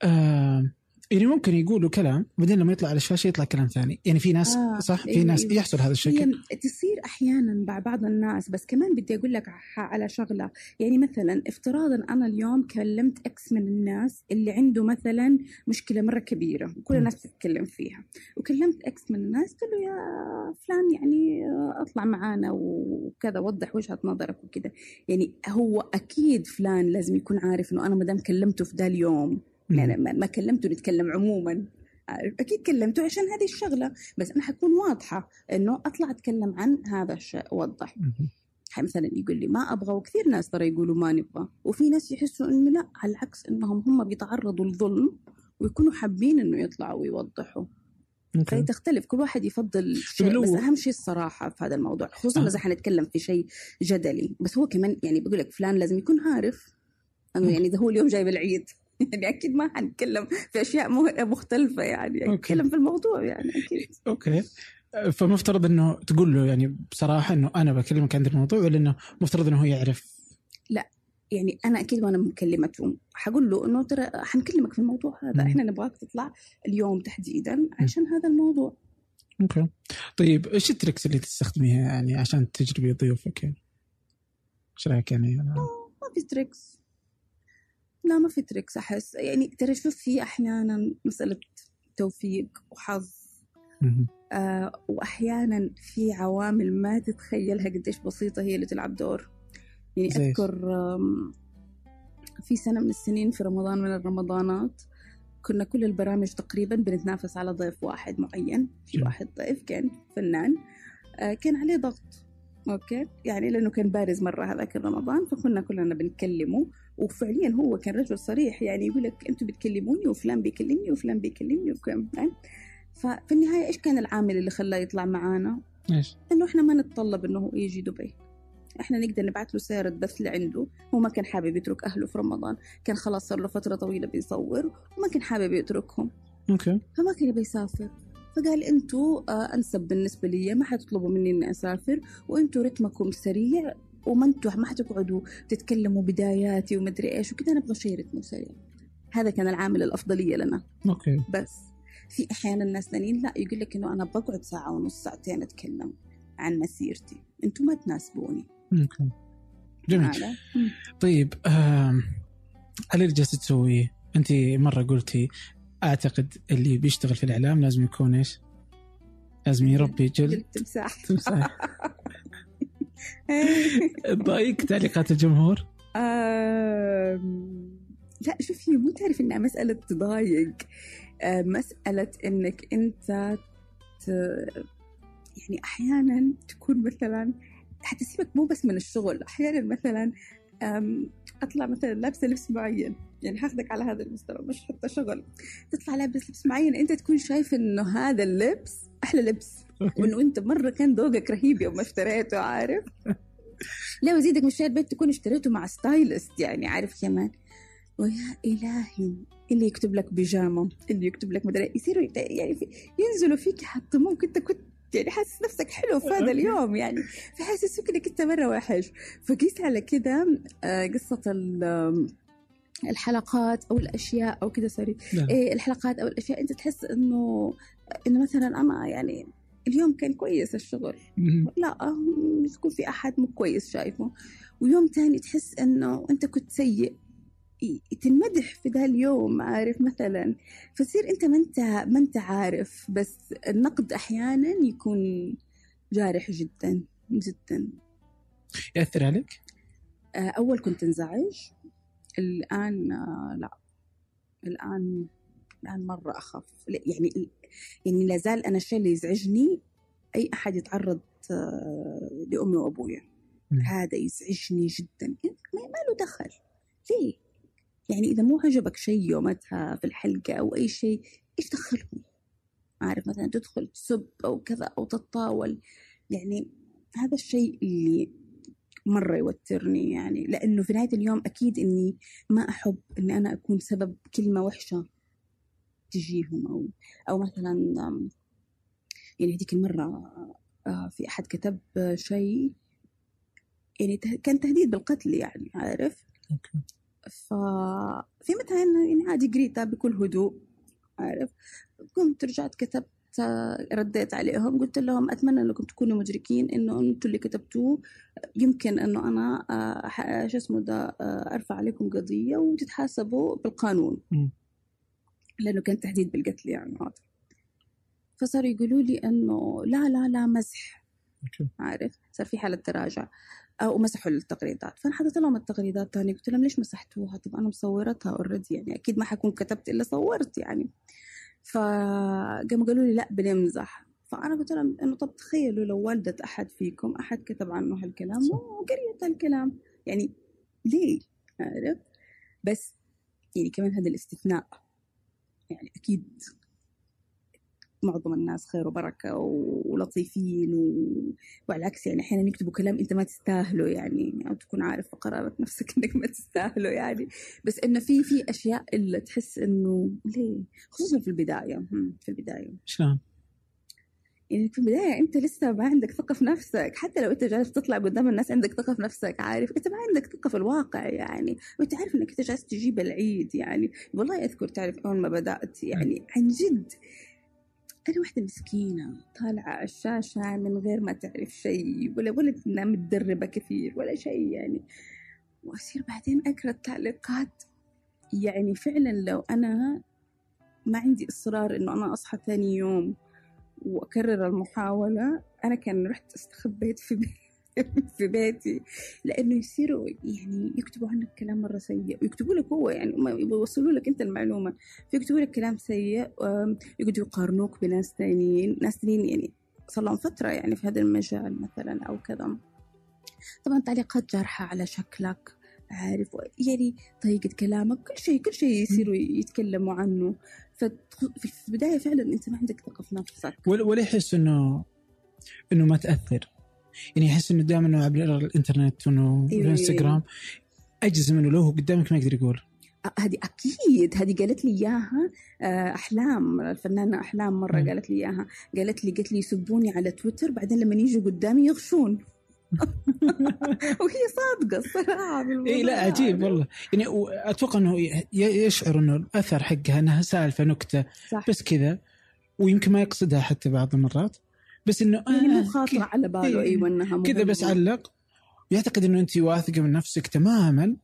آه يعني ممكن يقولوا كلام بعدين لما يطلع على الشاشة يطلع كلام ثاني يعني في ناس آه، صح في أيوة، ناس أيوة. يحصل هذا الشيء هي تصير أحيانا مع بعض الناس بس كمان بدي أقول لك على شغلة يعني مثلا افتراضا أنا اليوم كلمت X من الناس اللي عنده مثلا مشكلة مرة كبيرة وكل. الناس بتتكلم فيها وكلمت X من الناس قلت له يا فلان يعني أطلع معانا وكذا وضح وجهة نظرك وكذا يعني هو أكيد فلان لازم يكون عارف إنه أنا ما دام كلمته في ذا اليوم. يعني ما كلمته نتكلم عموما؟ أكيد كلمته عشان هذه الشغلة بس أنا حكون واضحة إنه أطلع أتكلم عن هذا الشيء اوضح مثلا يقول لي ما أبغى وكثير ناس ترى يقولوا ما نبغى وفي ناس يحسوا إنه لا على العكس إنهم هم بيتعرضوا لظلم ويكونوا حابين إنه يطلعوا ويوضحوا. فهي تختلف كل واحد يفضل شيء بس أهم شيء الصراحة في هذا الموضوع خصوصا آه. إذا حنتكلم في شيء جدلي. بس هو كمان يعني بقول لك فلان لازم يكون عارف إنه. يعني إذا هو اليوم جايب العيد. يعني أكيد ما حنتكلم في أشياء مختلفة يعني. نتكلم في الموضوع يعني أكيد. أوكي. فمفترض إنه تقول له يعني بصراحة إنه أنا بكلمك عن الموضوع ولا إنه مفترض إنه هو يعرف؟ يعني أنا أكيد وأنا مكلمته حقول له إنه ترى حنكلمك في الموضوع هذا. مم. إحنا نبغاك تطلع اليوم تحديدا عشان هذا الموضوع. okay. طيب إيش ال tricks اللي تستخدميها يعني عشان تجربي ضيوفك يعني؟ إيش رأيك يعني؟ أنا... ما في tricks. لا ما في tricks أحس. يعني ترى شوف في أحيانا مسألة توفيق وحظ. آه وأحيانا في عوامل ما تتخيلها قديش بسيطة هي اللي تلعب دور. يعني؟ أذكر في سنة من السنين في رمضان من الرمضانات كنا كل البرامج تقريبا بنتنافس على ضيف واحد معين. في. واحد ضيف كان فنان. آه، كان عليه ضغط. okay؟ يعني لأنه كان بارز مرة هذاك رمضان فكنا كلنا بنكلمه. وفعليا هو كان رجل صريح يعني يقول لك أنتم بتكلموني وفلان بيكلمني وفلان بيكلمني يعني ففي النهاية إيش كان العامل اللي خلاه يطلع معانا؟ إيش؟ إنه إحنا ما نتطلب إنه هو يجي دبي. إحنا نقدر نبعث له سيارة بث لعنده هو ما كان حابب يترك أهله في رمضان كان خلاص صار له فترة طويلة بيصور وما كان حابب يتركهم. okay. فما كان يبي يسافر. فقال أنتوا آه أنسب بالنسبة لي ما حتطلبوا مني إني أسافر وأنتوا رتمكم سريع وما أنتوا ما حتقعدوا تتكلموا بداياتي ومدري إيش وكذا نبغى شيء رتمه سريع. هذا كان العامل الأفضلية لنا. okay. بس في أحيانا الناس ثانيين لا يقول لك إنه أنا بقعد ساعة ونص ساعتين أتكلم عن مسيرتي. أنتم ما تناسبوني. أوكي. جميل. طيب هل اللي جالسة تسويه أنت مرة قلتي أعتقد اللي بيشتغل في الإعلام لازم يكون إيش؟ لازم يربي جلد. جلد تمساح. تمساح. ضايق تعليقات الجمهور؟ لا شوف هي مو تعرف إنها مسألة تضايق آه، مسألة إنك أنت ت... يعني أحيانا تكون مثلا حتى سيبك مو بس من الشغل أحيانا مثلا أطلع مثلا لابسة لبس معين. يعني هاخدك على هذا المستوى مش حتى شغل. تطلع لابس لبس معين أنت تكون شايف إنه هذا اللبس أحلى لبس. وإنه أنت مرة كان ذوقك رهيب يوم ما اشتريته عارف؟ لا وزيدك مش شايل بيت تكون اشتريته مع ستايلست يعني عارف كمان ويا إلهي اللي يكتب لك بيجامة اللي يكتب لك مدري يصيروا يت- يعني في ينزلوا فيك يحطموك انت كنت يعني حاسس نفسك حلو في هذا اليوم يعني فحاسسوك إنك أنت مرة وحش. فقيس على كده آه، قصة ال- الحلقات أو الأشياء أو كده سوري لا. إيه الحلقات أو الأشياء. أنت تحس إنه إنه مثلا أنا يعني اليوم كان كويس الشغل. لا أم، يكون في أحد مو كويس شايفه. ويوم تاني تحس إنه أنت كنت سيء. تنمدح في ذا اليوم عارف مثلا. فتصير أنت ما أنت ما أنت عارف بس النقد أحيانا يكون جارح جدا جدا. يأثر عليك؟ آه، أول كنت أنزعج الآن آه، لا. الآن الآن مرة اخاف لا، يعني يعني لا زال أنا الشيء اللي يزعجني أي أحد يتعرض آه، لأمي وأبويا. هذا يزعجني جدا. ما ما له دخل. ليه؟ يعني إذا مو عجبك شيء يومتها في الحلقة أو أي شيء إيش دخلهم؟ عارف مثلا تدخل تسب أو كذا أو تتطاول. يعني هذا الشيء اللي مرة يوترني يعني لأنه في نهاية اليوم أكيد إني ما أحب إني أنا أكون سبب كلمة وحشة تجيهم أو أو مثلا يعني هذيك المرة آه، في أحد كتب شيء يعني كان تهديد بالقتل يعني عارف؟ ففي مثلا يعني عادي قريتها بكل هدوء عارف؟ قمت رجعت كتبت رديت عليهم قلت لهم أتمنى أنكم تكونوا مدركين إنه أنتم اللي كتبتوه. يمكن إنه أنا آه، شو اسمه ده آه، أرفع عليكم قضية وتتحاسبوا بالقانون. مم. لأنه كان تهديد بالقتل يعني هذا. فصاروا يقولوا لي إنه لا لا لا مزح عارف؟ صار في حالة تراجع. أو مسحوا التغريدات فأنا حطيت لهم التغريدات تاني قلت لهم ليش مسحتوها؟ طب أنا مصورتها اوريدي يعني أكيد ما حكون كتبت إلا صورت يعني. فقاموا قالوا لي لا بنمزح فأنا قلت لهم إنه طب تخيلوا لو والدة أحد فيكم أحد كتب عنه هالكلام. وقريت هالكلام. يعني ليه؟ عارف؟ بس يعني كمان هذا الاستثناء. يعني أكيد معظم الناس خير وبركة ولطيفين و... وعلى العكس يعني أحيانا يكتبوا كلام أنت ما تستاهله يعني أو تكون عارف في قرارة نفسك إنك ما تستاهله يعني. بس إنه في في أشياء اللي تحس إنه ليه؟ خصوصا في البداية. هم، في البداية. شلون؟ يعني في البداية أنت لسه ما عندك ثقة في نفسك. حتى لو أنت جالس تطلع قدام الناس عندك ثقة في نفسك عارف؟ أنت ما عندك ثقة في الواقع يعني. وأنت عارف أنك أنت جالس تجيب العيد يعني. والله أذكر تعرف أول ما بدأت يعني عن جد أنا واحدة مسكينة طالعة على الشاشة من غير ما تعرف شيء ولا ولا إنها متدربة كثير ولا شيء يعني. وأصير بعدين أقرأ التعليقات. يعني فعلا لو أنا ما عندي إصرار إنه أنا أصحى ثاني يوم وأكرر المحاولة أنا كان رحت استخبيت في بيتي في بيتي لأنه يصيروا يعني يكتبوا عنك كلام مرة سيء ويكتبوا لك هو يعني هم يوصلوا لك أنت المعلومة فيكتبوا لك كلام سيء يقعدوا يقارنوك بناس ثانيين ناس ثانيين يعني صار لهم فترة يعني في هذا المجال مثلا أو كذا. طبعا تعليقات جارحة على شكلك عارف يعني طريقة كلامك كل شيء كل شيء يصيروا يتكلموا عنه. ففي البداية فعلا أنت ما عندك ثقة في نفسك. ولا ولا يحس انه إنه ما تأثر. يعني يحس إنه دائما إنه عبر الإنترنت وإنه إيه. الإنستغرام اجزم انه لو هو قدامك ما يقدر يقول. آه، هذه أكيد هذه قالت لي إياها آه، أحلام الفنانة أحلام مرة مم. قالت لي إياها. قالت لي قالت لي يسبوني على تويتر بعدين لما يجوا قدامي يغشون. وهي صادقة الصراحة اي لا عجيب. والله. يعني أتوقع إنه يشعر إنه الأثر حقها إنها سالفة نكتة. صح. بس كذا ويمكن ما يقصدها حتى بعض المرات. بس إنه مو آه خاطره على باله إيه. أيوه انها كذا بس. علق ويعتقد إنه انت واثقة من نفسك تماما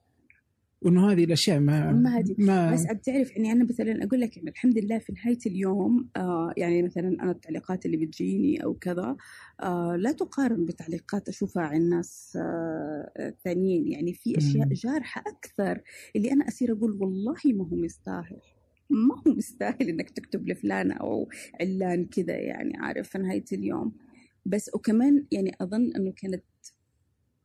وإنه هذه الأشياء ما ما هذه. ما بس عاد تعرف يعني أنا مثلا أقول لك يعني الحمد لله في نهاية اليوم آه يعني مثلا أنا التعليقات اللي بتجيني أو كذا آه لا تقارن بتعليقات أشوفها عن الناس آه الثانيين يعني في أشياء. جارحة أكثر اللي أنا اصير أقول والله ما هو مستاهل ما هو مستاهل إنك تكتب لفلان أو علان كذا يعني عارف؟ في نهاية اليوم. بس وكمان يعني أظن إنه كانت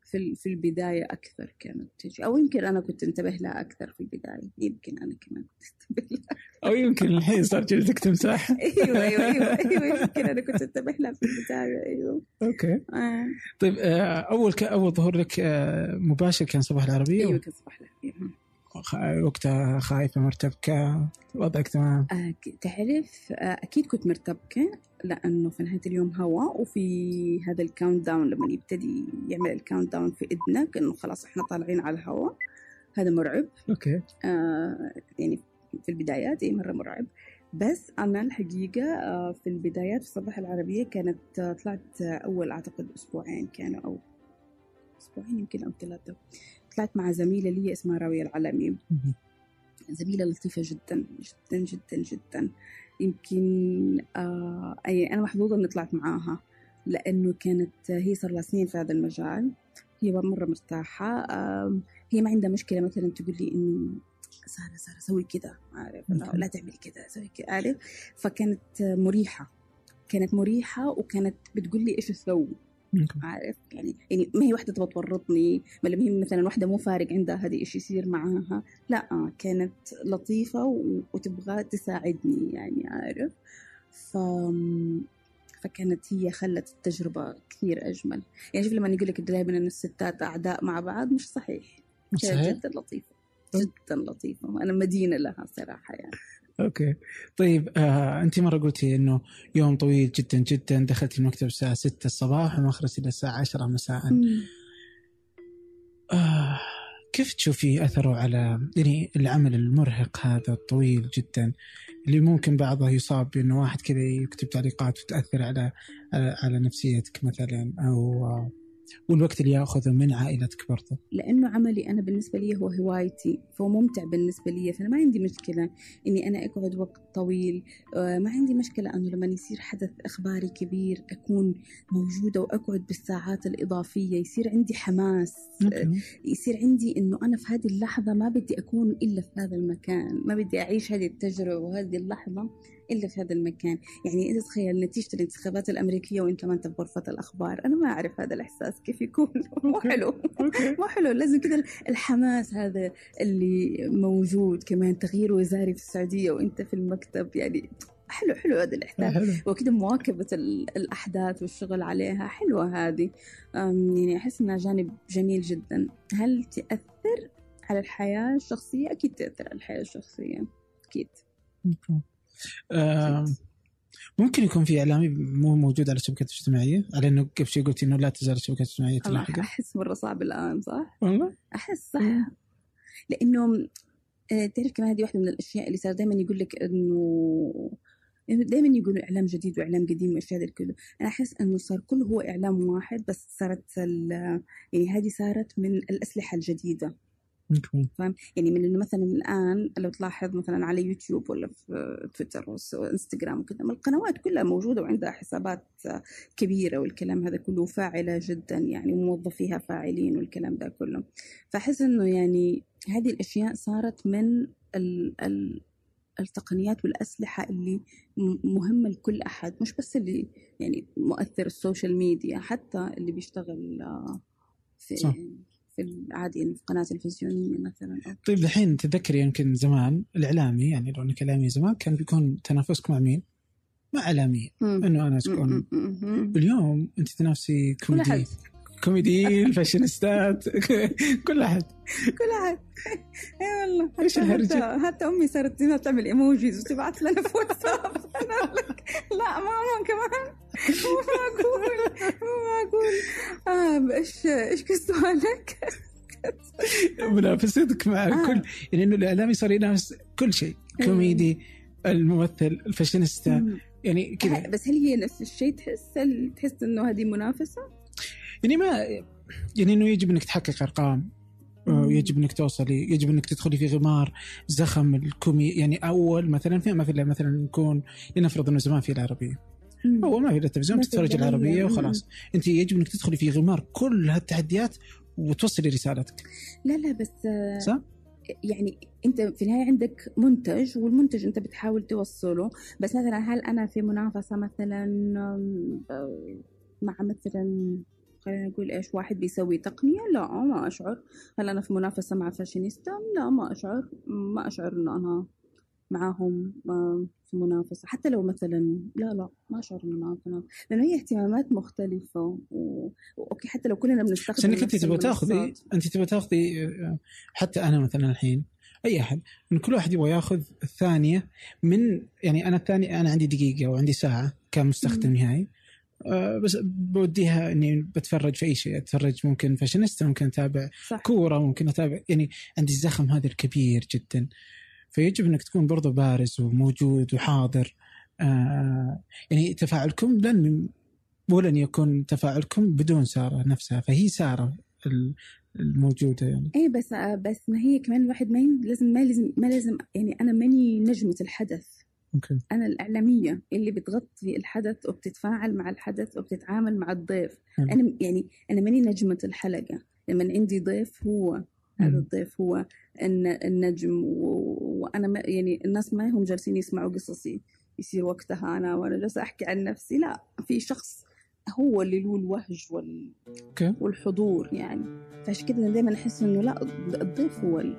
في في البداية أكثر كانت تجي. أو يمكن أنا كنت انتبه لها أكثر في البداية. يمكن أنا كمان كنت انتبه لها. أو يمكن الحين صار جلدك تمساح أيوه أيوه أيوه أيوه يمكن أنا كنت انتبه لها في البداية أيوه. أوكي. آه. طيب آه، أول. أول ظهور لك آه، مباشر كان صباح العربية؟ أيوه كنت صباح خ- وقتها خايفه مرتبكه وضعك تمام. آه تعرف آه أكيد كنت مرتبكه لأنه في نهاية اليوم هوا وفي هذا ال countdown لما يبتدي يعمل ال countdown في اذنك إنه خلاص إحنا طالعين على الهوا. هذا مرعب. okay. آه يعني في البدايات إي مرة مرعب. بس أنا الحقيقة آه في البدايات في الصباح العربية كانت طلعت أول أعتقد أسبوعين كانوا أو أسبوعين يمكن أو ثلاثة. طلعت مع زميلة لي اسمها راوية العلمي. زميلة لطيفة جدا جدا جدا جدا. يمكن آه أنا محظوظة إني طلعت معاها لأنه كانت هي صار لها سنين في هذا المجال. هي مرة مرتاحة آه هي ما عندها مشكلة مثلا تقول لي إنه سارة سارة سوي كذا عارف لا, تعملي كذا سوي كذا عارف فكانت مريحة كانت مريحة وكانت بتقول لي إيش أسوي أوكي. عارف؟ يعني يعني ما هي واحدة تبغى تورطني ما لما هي مثلا واحدة مو فارق عندها هذه إيش يصير معاها. لا كانت لطيفة وتبغى تساعدني يعني عارف؟ ف فكانت هي خلت التجربة كثير أجمل. يعني شوف لما يقول لك دائما إن الستات أعداء مع بعض مش صحيح. كانت صحيح؟ جدا لطيفة جدا لطيفة. وأنا مدينة لها صراحة يعني. أوكي. طيب آه انت مرة قلتي إنه يوم طويل جدا جدا دخلتي المكتب الساعة 6 الصباح وما خرجتي الا الساعة 10 مساء. آه كيف تشوفي أثره على يعني العمل المرهق هذا الطويل جدا؟ اللي ممكن بعضه يصاب بأنه واحد كذا يكتب تعليقات وتأثر على على, على نفسيتك مثلا أو آه، والوقت اللي ياخذه من عائلتك برضه لأنه عملي أنا بالنسبة لي هو هوايتي فهو ممتع بالنسبة لي فأنا ما عندي مشكلة إني أنا أقعد وقت طويل. آه، ما عندي مشكلة أنه لما يصير حدث إخباري كبير أكون موجودة وأقعد بالساعات الإضافية يصير عندي حماس. أوكي. يصير عندي إنه أنا في هذه اللحظة ما بدي أكون إلا في هذا المكان ما بدي أعيش هذه التجربة وهذه اللحظة. إلا في هذا المكان. يعني انت تخيل نتيجة الانتخابات الأمريكية وإنت ما أنت في غرفه الأخبار. أنا ما أعرف هذا الإحساس كيف يكون. مو حلو. مو حلو. لازم كذا الحماس هذا اللي موجود كمان تغيير وزاري في السعودية وإنت في المكتب. يعني حلو حلو هذا الإحساس. حلو. وكده مواكبة ال- الأحداث والشغل عليها. حلوة هذه. يعني أحس إنها جانب جميل جدا. هل تأثر على الحياة الشخصية؟ أكيد تأثر على الحياة الشخصية. أكيد. أوكي. آه ممكن يكون في إعلامي مو موجود على الشبكات الاجتماعية على إنه قبل شوي قلت إنه لا تزال الشبكات الاجتماعية تلاحقه أحس مرة صعب الآن صح؟ والله؟ أحس صح. لأنه آه، تعرف كمان هذه واحدة من الأشياء اللي صار دائما يقول لك إنه دائما يقولوا إعلام جديد وإعلام قديم والأشياء هذه كله أنا أحس إنه صار كله هو إعلام واحد بس صارت يعني هذه صارت من الأسلحة الجديدة. فاهم؟ يعني من إنه مثلا الآن لو تلاحظ مثلا على يوتيوب ولا في تويتر وإنستغرام وكذا ما القنوات كلها موجودة وعندها حسابات كبيرة والكلام هذا كله فاعلة جدا يعني موظفيها فاعلين والكلام ده كله. فأحس إنه يعني هذه الأشياء صارت من ال ال التقنيات والأسلحة اللي م- مهمة لكل أحد مش بس اللي يعني مؤثر السوشيال ميديا حتى اللي بيشتغل في صح. في العادي يعني في قناة تلفزيونية مثلا طيب الحين تذكري يمكن زمان الإعلامي يعني لو انك اعلامي زمان كان بيكون تنافسك مع مين؟ مع إعلامي مم. إنه أنا. تكون. اليوم أنت تنافسي كوميدي كوميديين فاشينيستات كل أحد كل أحد اي والله إيش حتى- الهرجة؟ حتى, أمي صارت تعمل emojis وتبعث لنا في واتساب لا ماما كمان مو معقول مو معقول آه إيش إيش سؤالك؟ منافستك مع آه. كل يعني إنه الإعلامي صار ينافس كل شيء إيه. كوميدي الممثل الفاشينيستا. يعني كذا بس هل هي نفس الشيء تحس هل تحس إنه هذه منافسة؟ يعني ما يعني إنه يجب إنك تحقق أرقام مم. يجب إنك توصلي يجب إنك تدخلي في غمار زخم الكمي يعني أول مثلا في مثلا مثلا يكون لنفرض إنه زمان في العربية اول ما في ما في تتفرج. العربية. وخلاص. أنت يجب إنك تدخلي في غمار كل هالتحديات وتوصلي رسالتك لا لا بس صح؟ يعني أنت في النهاية عندك منتج والمنتج أنت بتحاول توصله. بس مثلا هل أنا في منافسة مثلا مع مثلا خلينا نقول إيش واحد بيسوي تقنية؟ لا ما أشعر. هل أنا في منافسة مع فاشينيستا؟ لا ما أشعر. ما أشعر انه أنا معاهم آه، في منافسة. حتى لو مثلا لا لا ما اشعر إنه معاهم لأنه هي اهتمامات مختلفة و... OK حتى لو كلنا بنستخدم بس أنت نفس تبغى تاخذي المنصات. أنت تبغى تاخذي آه، حتى أنا مثلا الحين أي أحد من كل واحد يبغى ياخذ الثانية من يعني أنا الثانية أنا عندي دقيقة وعندي ساعة كمستخدم. نهائي. آه، بس بوديها إني بتفرج في أي شيء أتفرج ممكن فاشينيستا ممكن أتابع صح. كورة ممكن أتابع يعني عندي الزخم هذا الكبير جدا. فيجب أنك تكون برضو بارز وموجود وحاضر. آه يعني تفاعلكم لن ولن يكون تفاعلكم بدون سارة نفسها فهي سارة ال- الموجودة يعني. إيه بس بس ما هي كمان الواحد ما لازم ما لازم ما لازم يعني أنا ماني نجمة الحدث. أوكي. أنا الإعلامية اللي بتغطي الحدث وبتتفاعل مع الحدث وبتتعامل مع الضيف. أنا يعني أنا ماني نجمة الحلقة. لما عندي ضيف هو هذا مم. الضيف هو الن- النجم و- وأنا ما يعني الناس ما هم جالسين يسمعوا قصصي. يصير وقتها أنا وأنا جالسة أحكي عن نفسي. لا في شخص هو اللي له الوهج وال OK. والحضور يعني. فعشان كده دائما أحس إنه لا الضيف هو ال-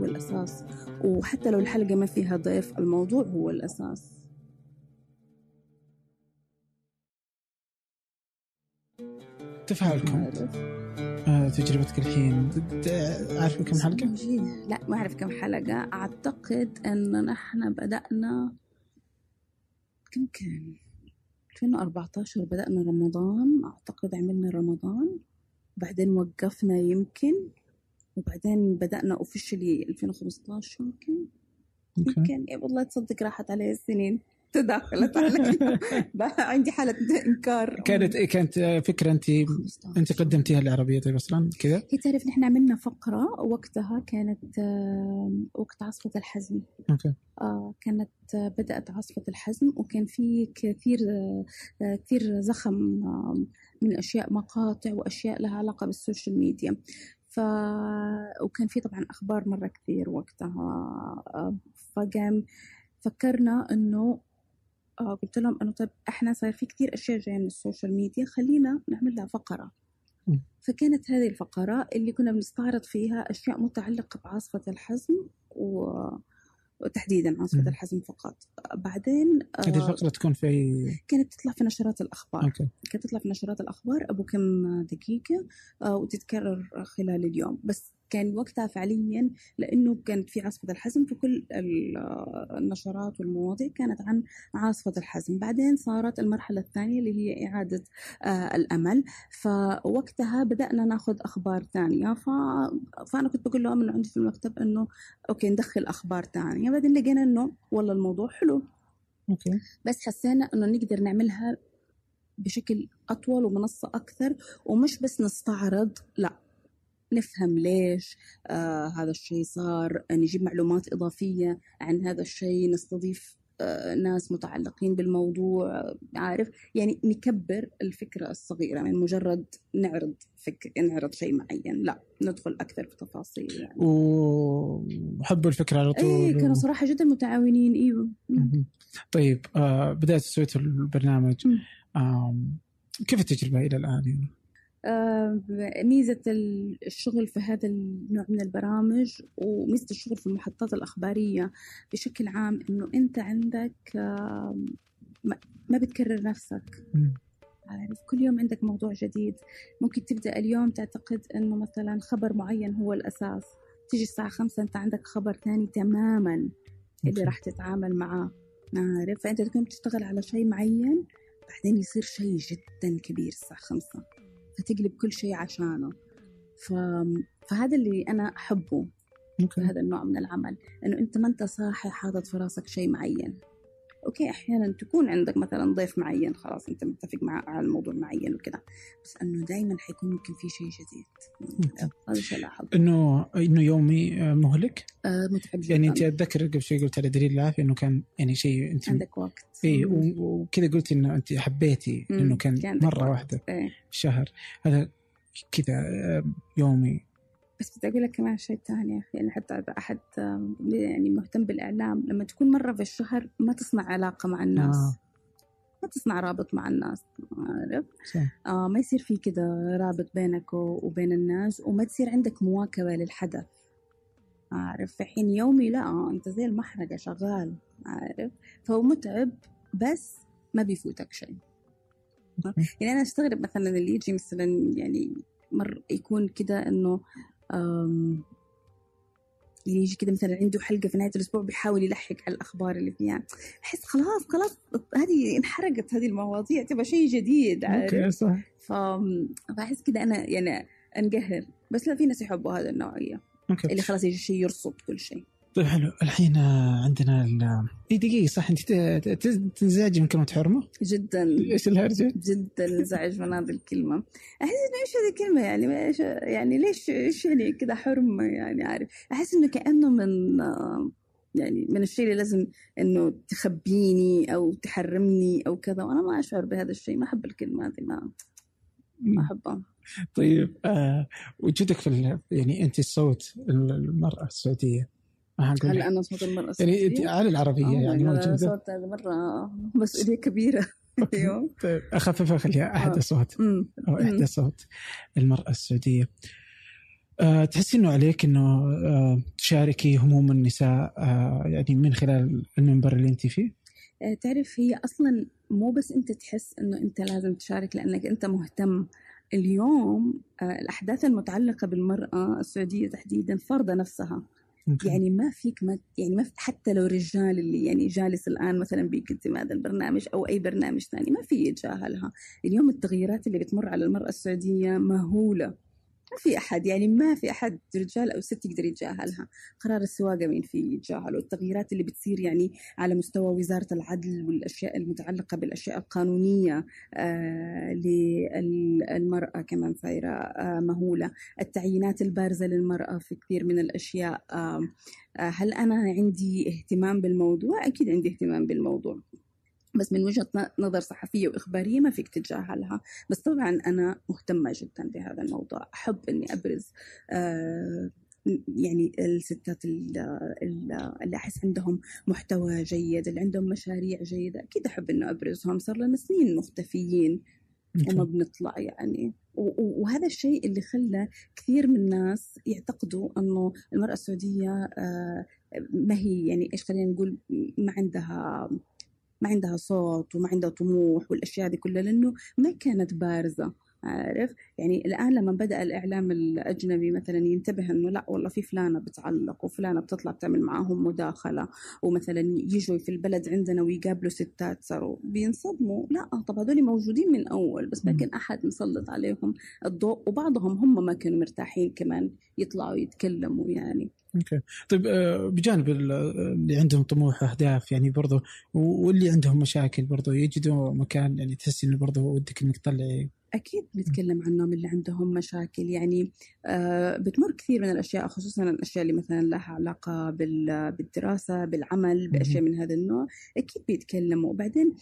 هو الأساس. وحتى لو الحلقة ما فيها ضيف الموضوع هو الأساس؟ آه تجربتك الحين. عارفه كم حلقة؟ جي- لا ما أعرف كم حلقة. أعتقد ان نحن بدأنا كم كان 2014 بدأنا رمضان. أعتقد عملنا رمضان. بعدين وقفنا يمكن وبعدين بدأنا اوفشلي 2015 يمكن. يمكن. إيه والله تصدق راحت علي السنين. تداخلت علي. عندي حالة إنكار. كانت كانت فكرة انت 15. أنت قدمتيها العربية طيب أصلا؟ كذا؟ هي تعرف نحن عملنا فقرة وقتها كانت وقت عاصفة الحزم. OK. آه، كانت آه، بدأت عاصفة الحزم وكان في كثير آه، كثير زخم من أشياء مقاطع وأشياء لها علاقة بالسوشيال ميديا. ف وكان في طبعا أخبار مرة كثير وقتها. فقام فكرنا إنه آه، قلت لهم إنه طيب إحنا صار في كثير أشياء جاية من السوشيال ميديا خلينا نعمل لها فقرة. مم. فكانت هذه الفقرة اللي كنا بنستعرض فيها أشياء متعلقة بعاصفة الحزم و... وتحديدا عاصفة. الحزم فقط. بعدين آه، هذه الفقره تكون في كانت تطلع في نشرات الأخبار. أوكي. كانت تطلع في نشرات الأخبار أبو كم دقيقة آه، وتتكرر خلال اليوم. بس كان وقتها فعليا لأنه كانت في عاصفة الحزم فكل ال- النشرات والمواضيع كانت عن عاصفة الحزم. بعدين صارت المرحلة الثانية اللي هي إعادة آه، الأمل. فوقتها بدأنا ناخذ أخبار ثانية. ف... فأنا كنت بقول لهم إنه عندي في المكتب إنه OK ندخل أخبار ثانية. بعدين لقينا إنه والله الموضوع حلو. OK. بس حسينا إنه نقدر نعملها بشكل أطول ومنصة أكثر ومش بس نستعرض لا. نفهم ليش آه هذا الشيء صار نجيب معلومات إضافية عن هذا الشيء نستضيف آه ناس متعلقين بالموضوع آه، عارف يعني نكبر الفكرة الصغيرة من مجرد نعرض فكر نعرض شيء معين لا ندخل أكثر في تفاصيل يعني وحبوا الفكرة على طول إيه كانوا صراحة جدا متعاونين مهم. طيب آه بدأت سويت البرنامج. آم كيف التجربة إلى الآن يعني؟ آه، ميزة ال- الشغل في هذا النوع من البرامج وميزة الشغل في المحطات الأخبارية بشكل عام إنه أنت عندك آه، ما- بتكرر نفسك. عارف كل يوم عندك موضوع جديد. ممكن تبدأ اليوم تعتقد إنه مثلا خبر معين هو الأساس. تيجي الساعة خمسة أنت عندك خبر ثاني تماما اللي. راح تتعامل معاه عارف فأنت تكون بتشتغل على شيء معين بعدين يصير شيء جدا كبير الساعة خمسة. فتقلب كل شيء عشانه. ف... فهذا اللي أنا أحبه في هذا النوع من العمل إنه أنت ما أنت صاحي حاطط في راسك شيء معين. أوكي أحيانا تكون عندك مثلا ضيف معين خلاص أنت متفق معه على الموضوع معين وكذا بس إنه دائما حيكون ممكن في شيء جديد. هذا الشيء أحبه انه إنه يومي آه، مهلك؟ آه متعب جدا يعني انت اتذكر قبل شوي قلت على دليل العافيه إنه كان يعني شيء انت عندك وقت. اي وكذا قلتي إنه أنت حبيتي. إنه كان عندك مرة وقت. واحدة. في الشهر. هذا كذا آه، يومي بس بدي أقول لك كمان شيء ثاني يا أخي يعني حتى إذا أحد يعني مهتم بالإعلام لما تكون مرة في الشهر ما تصنع علاقة مع الناس. آه. ما تصنع رابط مع الناس عارف. آه ما يصير في كده رابط بينك وبين الناس وما تصير عندك مواكبة للحدث. عارف؟ في حين يومي لا أنت زي المحرقة شغال عارف؟ فهو متعب بس ما بيفوتك شيء. يعني أنا أستغرب مثلا اللي يجي مثلا يعني مر يكون كده إنه اللي يجي كده مثلا عنده حلقة في نهاية الأسبوع بيحاول يلحق على الأخبار اللي فيها. أحس خلاص خلاص هذه انحرقت هذه المواضيع تبغى شيء جديد. OK صح. ف... فأحس كده أنا يعني أنقهر. بس لا في ناس يحبوا هذا النوعية OK. اللي خلاص يجي شيء يرصد كل شيء. طيب حلو. الحين آه، عندنا ال اي دقيقة صح أنت تنزعجي من كلمه حرمه؟ جدا. إيش الهرجة؟ جدا انزعج من هذه الكلمة. أحس إنه إيش هذه الكلمة يعني؟ ما إيش يعني ليش إيش يعني كذا حرمة يعني عارف. أحس إنه كأنه من آه، يعني من الشيء اللي لازم إنه تخبيني أو تحرمني أو كذا. وأنا ما أشعر بهذا الشيء. ما أحب الكلمة هذه ما ما أحبها. طيب آه وجودك في ال- يعني أنت الصوت المرأة السعودية. حنقول هلا أنا صوت المرأة يعني؟ على العربية آه، يعني موجوده صوت هذا مرة مسؤولية كبيرة أيوه طيب أخففها خليها أحد آه. اصوات أمم. أو احدى. صوت المرأة السعودية أه تحسي إنه عليك إنه أه تشاركي هموم النساء أه يعني من خلال المنبر اللي انت فيه؟ آه، تعرف هي أصلا مو بس أنت تحس إنه أنت لازم تشارك لأنك أنت مهتم اليوم آه، الأحداث المتعلقة بالمرأة السعودية تحديدا فرض نفسها يعني ما فيك ما يعني ما في حتى لو رجال اللي يعني جالس الآن مثلا بيقدم هذا البرنامج أو أي برنامج ثاني ما في يتجاهلها. اليوم التغييرات اللي بتمر على المرأة السعودية مهولة. ما في أحد يعني ما في أحد رجال أو ست يقدر يتجاهلها. قرار السواقة مين في يتجاهله التغييرات اللي بتصير يعني على مستوى وزارة العدل والأشياء المتعلقة بالأشياء القانونية آه للمرأة كمان صايره آه مهولة. التعيينات البارزة للمرأة في كثير من الأشياء آه هل أنا عندي اهتمام بالموضوع؟ أكيد عندي اهتمام بالموضوع. بس من وجهة ن- نظر صحفية وإخبارية ما فيك تتجاهلها. بس طبعا أنا مهتمة جدا بهذا الموضوع. أحب أني أبرز آه، يعني الستات ال- ال- اللي أحس عندهم محتوى جيد اللي عندهم مشاريع جيدة. أكيد أحب أنه أبرزهم. صار لنا سنين مختفيين وما بنطلع يعني. وهذا الشيء اللي خلى كثير من الناس يعتقدوا إنه المرأة السعودية آه، ما هي يعني إيش خلينا نقول ما عندها ما عندها صوت وما عندها طموح والأشياء هذه كلها لأنه ما كانت بارزة. عارف؟ يعني الآن لما بدأ الإعلام الأجنبي مثلا ينتبه إنه لا والله في فلانة بتعلق وفلانة بتطلع بتعمل معاهم مداخلة ومثلا يجوا في البلد عندنا ويقابلوا ستات صاروا بينصدموا. لا طب هذول موجودين من أول بس ما. كان أحد مسلط عليهم الضوء وبعضهم هم ما كانوا مرتاحين كمان يطلعوا يتكلموا يعني. أوكي. طيب آه، بجانب ال- اللي عندهم طموح وأهداف يعني برضو و- واللي عندهم مشاكل برضو يجدوا مكان يعني تحسي إنه برضو ودك إنك تطلعي أكيد نتكلم عنهم اللي عندهم مشاكل يعني آه بتمر كثير من الأشياء خصوصا الأشياء اللي مثلا لها علاقة بال- بالدراسة بالعمل بأشياء من هذا النوع أكيد بيتكلموا. وبعدين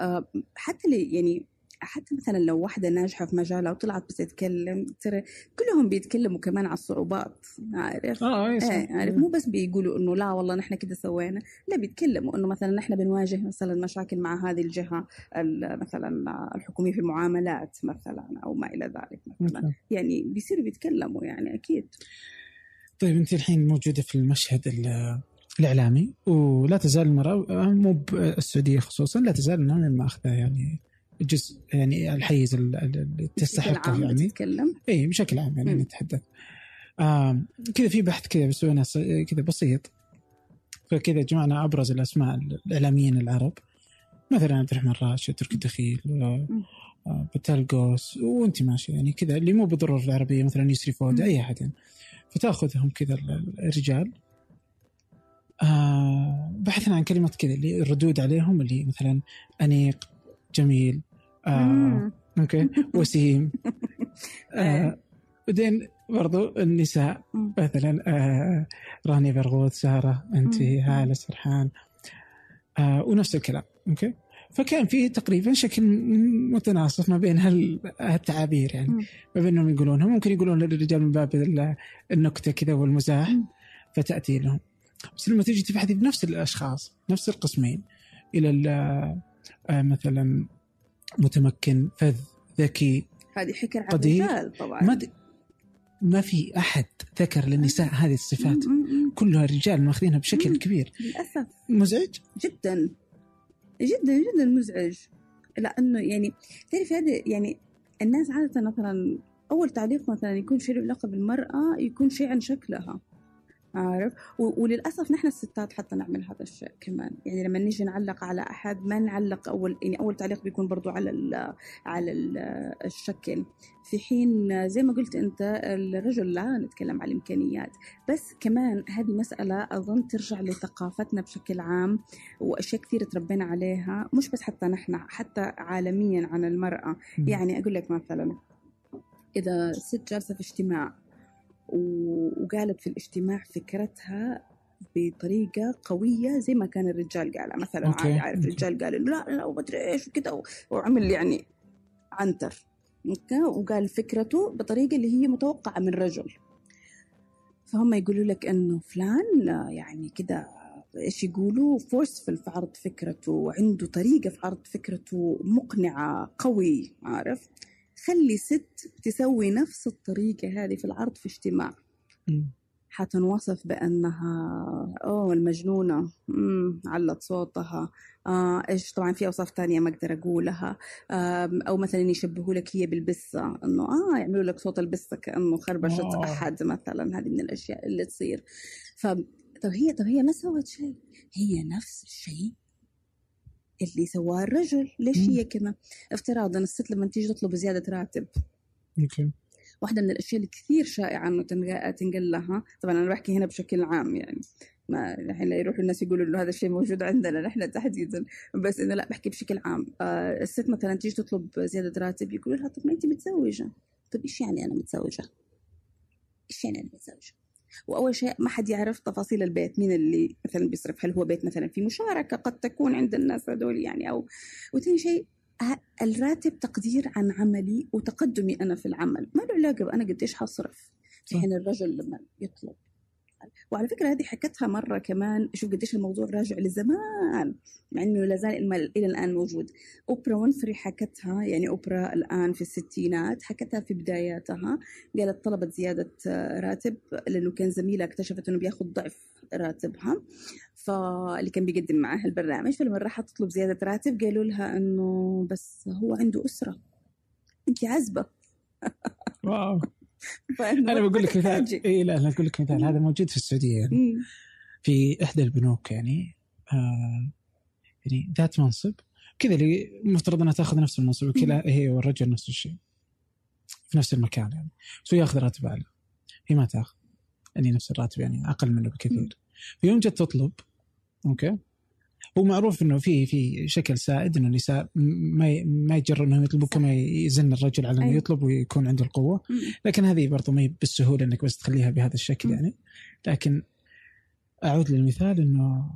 آه حتى اللي يعني حتى مثلا لو واحدة ناجحة في مجالها وطلعت بتتكلم ترى كلهم بيتكلموا كمان على الصعوبات عارف؟ آه إيه عارف؟ مو بس بيقولوا إنه لا والله نحن كده سوينا لا بيتكلموا إنه مثلا نحن بنواجه مثلا مشاكل مع هذه الجهة ال- مثلا الحكومية في المعاملات مثلا أو ما إلى ذلك مثلا. يعني بيصيروا بيتكلموا يعني أكيد. طيب أنت الحين موجودة في المشهد ال- الإعلامي ولا تزال المرأة مو بالسعوديه خصوصا لا تزال من ماخذه يعني جزء يعني الحيز ال- ال- اللي بشكل تستحقه عام يعني. بتتكلم؟ اي بشكل عام يعني. نتحدث. آه كذا في بحث كذا بسوينا كذا بسيط. فكذا جمعنا أبرز الأسماء الاعلاميين العرب. مثلا عبد الرحمن راشد تركي الدخيل آه، آه، بتال قوس وأنت ماشي يعني كذا. اللي مو بالضرورة العربية مثلا يسري فود أي أحد يعني. فتأخذهم كذا ال- الرجال. آه بحثنا عن كلمات كذا اللي الردود عليهم اللي مثلا أنيق جميل آه. OK وسيم آه بعدين برضو النساء. مثلا آه رانيا برغوث سارة أنت. هالة سرحان آه ونفس الكلام OK فكان في تقريبا شكل م- متناصف ما بين هال- هالتعابير يعني. ما بينهم يقولونها ممكن يقولون للرجال من باب ال- النكتة كذا والمزاح. فتأتي لهم بس لما تيجي تبحثي بنفس الأشخاص نفس القسمين إلى ال- مثلا متمكن فذ ذكي هذه حكر على قدير. الرجال طبعا ما د... ما في أحد ذكر للنساء هذه الصفات مم. مم. كلها الرجال ماخذينها بشكل مم. كبير للأسف مزعج جدا جدا جدا مزعج لأنه يعني تعرف هذا يعني الناس عادة مثلا أول تعليق مثلا يكون شيء له علاقة بالمرأة يكون شيء عن شكلها عارف؟ وللأسف نحن الستات حتى نعمل هذا الشيء كمان. يعني لما نيجي نعلق على أحد ما نعلق أول يعني أول تعليق بيكون برضو على ال على ال الشكل. في حين زي ما قلت أنت الرجل لا نتكلم على الإمكانيات. بس كمان هذه مسألة أظن ترجع لثقافتنا بشكل عام وأشياء كثير تربينا عليها. مش بس حتى نحن حتى عالميا عن المرأة. يعني أقول لك مثلا إذا ست جالسة في اجتماع وقالت في الاجتماع فكرتها بطريقة قوية زي ما كان الرجال قالها. مثلا OK، عارف OK. الرجال قال لا لا ومدري إيش وكذا وعمل يعني عنتر. وقال فكرته بطريقة اللي هي متوقعة من رجل. فهم يقولوا لك إنه فلان يعني كده إيش يقولوا فورسفل في عرض فكرته وعنده طريقة في عرض فكرته مقنعة قوي عارف؟ خلي ست تسوي نفس الطريقة هذه في العرض في اجتماع. حتنوصف بأنها أوه المجنونة. امم علت صوتها. آه إيش طبعا في أوصاف تانية ما أقدر أقولها. آم، أو مثلا يشبهوا لك هي بالبسة إنه آه يعملوا لك صوت البسة كأنه خربشة آه. أحد مثلا. هذه من الأشياء اللي تصير. ف طب هي طب هي ما سوت شيء. هي نفس الشيء اللي سواه الرجل. ليش. هي كذا؟ افتراضا الست لما تيجي تطلب زيادة راتب. OK. واحدة من الأشياء اللي كثير شائعة إنه تنق- تنقل لها. طبعا أنا بحكي هنا بشكل عام يعني. ما الحين لا يروحوا الناس يقولوا إنه هذا الشيء موجود عندنا نحن تحديدا. بس إنه لا بحكي بشكل عام. آه الست مثلا تيجي تطلب زيادة راتب يقولوا لها طب ما أنت متزوجة. طب إيش يعني أنا متزوجة؟ إيش يعني أنا متزوجة؟ وأول شيء ما حد يعرف تفاصيل البيت مين اللي مثلا بيصرف؟ هل هو بيت مثلا في مشاركة قد تكون عند الناس هذول يعني أو؟ وثاني شيء الراتب تقدير عن عملي وتقدمي أنا في العمل. ما له علاقه بأنا قديش حصرف؟ في. حين الرجل لما يطلب. وعلى فكرة هذه حكتها مرة كمان شوف قديش الموضوع راجع لزمان مع إنه لا زال إلى الآن موجود. أوبرا وينفري حكتها يعني أوبرا الآن في الستينات حكتها في بداياتها. قالت طلبت زيادة راتب لأنه كان زميلها اكتشفت إنه بياخذ ضعف راتبها فاللي كان بيقدم معاها البرنامج. فلما راحت تطلب زيادة راتب قالوا لها إنه بس هو عنده أسرة. انت عزبه wow. أنا بقول لك مثال. اي لا أنا أقول لك مثال. هذا موجود في السعودية يعني. مم. في إحدى البنوك يعني آه يعني ذات منصب كذا اللي مفترض أنها تأخذ نفس المنصب وكذا هي والرجل نفس الشيء في نفس المكان يعني. بس هو يأخذ راتب أعلى. هي ما تأخذ. يعني نفس الراتب يعني أقل منه بكثير. في يوم جت تطلب أوكي هو معروف إنه في في شكل سائد إنه النساء ما ما يجروا إنهم يطلبوا كما يزن الرجل على إنه أيوة. يطلب ويكون عنده القوة. لكن هذه برضو ما هي بالسهولة إنك بس تخليها بهذا الشكل. يعني لكن أعود للمثال إنه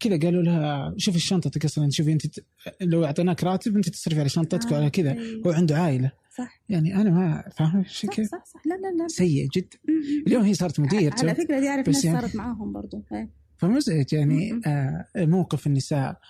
كذا قالوا لها شوفي شنطتك أصلا شوفي أنت لو أعطيناك راتب أنت تصرفي على شنطتك آه، وعلى كذا أيوة. هو عنده عائلة صح يعني أنا ما فاهم إيش صح صح صح لا لا لا سيء جدا. اليوم هي صارت مدير على فكرة دي أعرف ناس يعني- صارت معاهم برضو إيه. فمزعج يعني. آه موقف النساء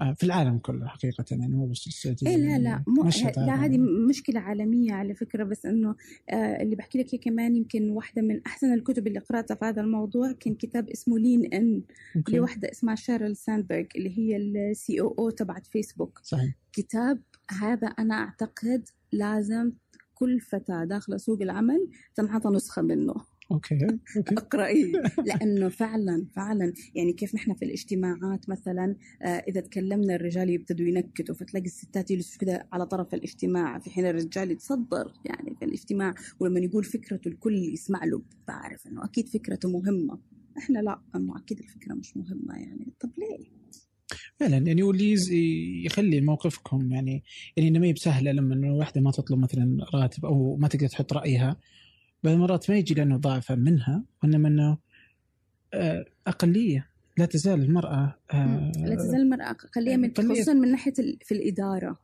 آه في العالم كله حقيقة يعني مو بس السعودية إيه لا لا مو لا. هذه مشكلة عالمية على فكرة بس إنه آه اللي بحكي لك إياه كمان يمكن واحدة من أحسن الكتب اللي قرأتها في هذا الموضوع كان كتاب اسمه Lean In OK. لواحده اسمها شيريل ساندبرغ اللي هي ال COO تبعت فيسبوك صحيح كتاب هذا أنا أعتقد لازم كل فتاة داخلة سوق العمل تنعطى نسخة منه OK OK. أقرأي. لأنه فعلا فعلا يعني كيف نحن في الاجتماعات مثلا آه، إذا تكلمنا الرجال يبتدوا ينكتوا فتلاقي الستات يجلسوا كده على طرف الاجتماع في حين الرجال يتصدر يعني في الاجتماع ولما يقول فكرته الكل يسمع له بعرف إنه أكيد فكرته مهمة. إحنا لا انه أكيد الفكرة مش مهمة يعني. طب ليه؟ فعلا يعني واللي يخلي موقفكم يعني يعني إنه ما هي بسهلة لما إنه واحدة ما تطلب مثلا راتب أو ما تقدر تحط رأيها بعض المرات ما يجي لأنه ضعفا منها وإنما إنه آه، أقلية. لا تزال المرأة آه، لا تزال المرأة أقلية من. خصوصا من ناحية ال- في الإدارة.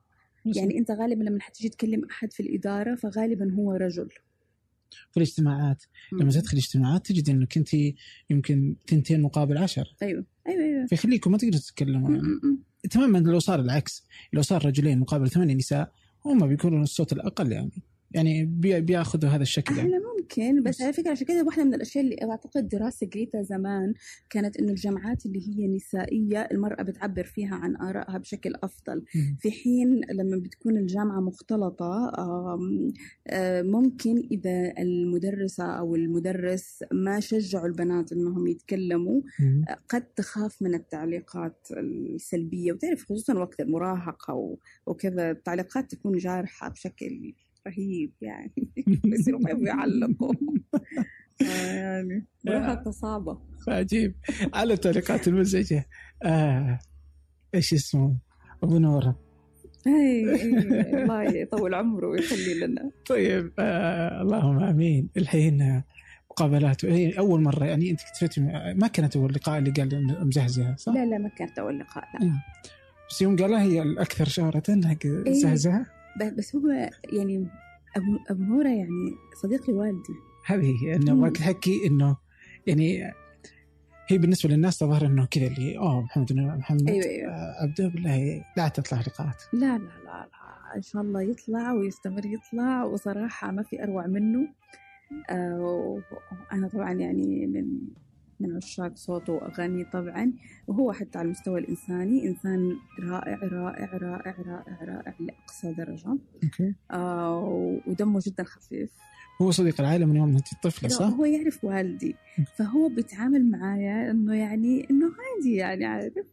يعني أنت غالبا لما حتيجي تكلم أحد في الإدارة فغالبا هو رجل. في الاجتماعات. لما تدخل اجتماعات تجد إنك أنت يمكن تنتين مقابل عشر. أيوه. أيوه أيوه. فيخليكم ما تقدروا تتكلموا م. تماما لو صار العكس لو صار رجلين مقابل ثمانية نساء هم بيكونوا الصوت الأقل يعني. يعني بي- بياخذوا هذا الشكل يعني. ممكن بس على فكرة عشان كذا واحدة من الأشياء اللي أعتقد دراسة قريتها زمان كانت إنه الجامعات اللي هي نسائية المرأة بتعبر فيها عن آرائها بشكل أفضل. في حين لما بتكون الجامعة مختلطة آه، ممكن إذا المدرسة أو المدرس ما شجعوا البنات إنهم يتكلموا. قد تخاف من التعليقات السلبية وتعرف خصوصا وقت المراهقة وكذا التعليقات تكون جارحة بشكل رهيب يعني. بيصيروا ما يعلقوا. آه، يعني مراهقه صعبه عجيب. على التعليقات المزعجة. آه. إيش اسمه؟ أبو نورة اي إي، الله يطول عمره ويخلي لنا. طيب آه. اللهم آمين. الحين آه، مقابلات. هي أول مرة يعني أنت كتبتي ما كانت أول لقاء اللي قال إنه مزهزهه صح؟ لا لا ما كانت أول لقاء لا. بس يوم قالها هي الأكثر شهرة حق زهزهه ب- بس هو يعني ابو أبو نورة يعني صديق لوالدي. هذه هي إنه. ما تحكي إنه يعني هي بالنسبة للناس تظهر إنه كذا اللي أوه محمد محمد أيوه آه، ابدا بالله لا تطلع لقاءات. لا لا لا لا إن شاء الله يطلع ويستمر يطلع وصراحة ما في أروع منه. آه، وأنا طبعا يعني من من عشاق صوته وأغانيه طبعا وهو حتى على المستوى الإنساني إنسان رائع رائع رائع رائع رائع لأقصى درجة. OK. آه، ودمه جدا خفيف. هو صديق العائلة من يوم أنت طفلة لا، صح؟ هو يعرف والدي. فهو بيتعامل معايا إنه يعني إنه عادي يعني عارف؟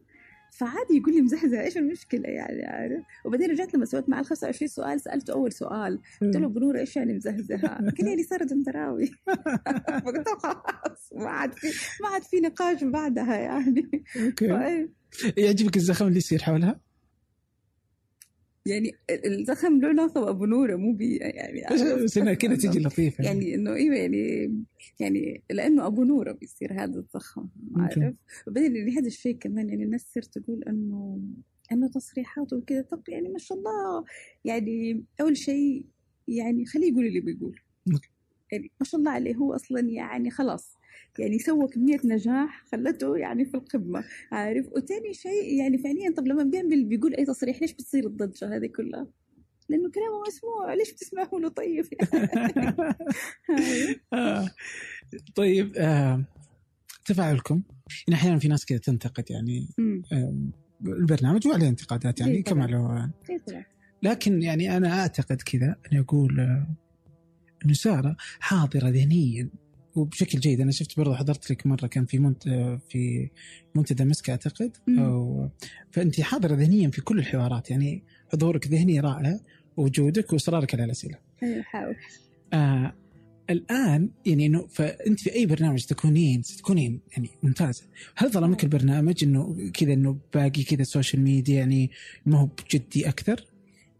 فعادي يقول لي مزهزهه إيش المشكلة يعني؟ عارف؟ وبعدين رجعت لما سويت معاه ال 25 سؤال سألته أول سؤال. قلت له بنور إيش يعني مزهزهه؟ قال لي يعني سارة دندراوي فقلت له خلاص ما عاد في ما عاد في نقاش بعدها يعني. OK. فإيه، يعجبك الزخم اللي يصير حولها؟ يعني الزخم له علاقة بأبو نوره مو بي يعني كذا إنه- تجي لطيفة. يعني إنه أيوه يعني يعني لأنه أبو نوره بيصير هذا ممكن. عارف؟ وبعدين يعني هذا الشيء كمان يعني الناس تصير تقول انه إنه تصريحاته وكذا طب يعني ما شاء الله. يعني أول شيء يعني خليه يقول اللي بيقول. يعني ما شاء الله عليه هو أصلا يعني خلاص يعني سوى كمية نجاح خلته يعني في القمة عارف وتاني شيء يعني فعليا طب لما بيعمل بيقول أي تصريح ليش بتصير الضجة هذه كلها لأنه كلامه مسموع ليش بتسمعوا له طيب يعني آه. طيب آه. تفاعلكم يعني أحيانا في ناس كذا تنتقد يعني. آه، البرنامج وعليه انتقادات يعني إيه كما. لو إيه طبعاً. لكن يعني أنا أعتقد كذا اني أقول آه، إنه سارة حاضرة ذهنيا وبشكل جيد. أنا شفت برضه حضرت لك مرة كان في منت في منتدى مسك أعتقد. أو فأنت حاضرة ذهنيا في كل الحوارات. يعني حضورك ذهني رائع وجودك واصرارك على الأسئلة. أيوة حاول. آه الآن يعني إنه فأنت في أي برنامج تكونين ستكونين يعني ممتازة. هل ظلمك البرنامج إنه كذا إنه باقي كذا سوشيال ميديا يعني ما هو بجدي أكثر؟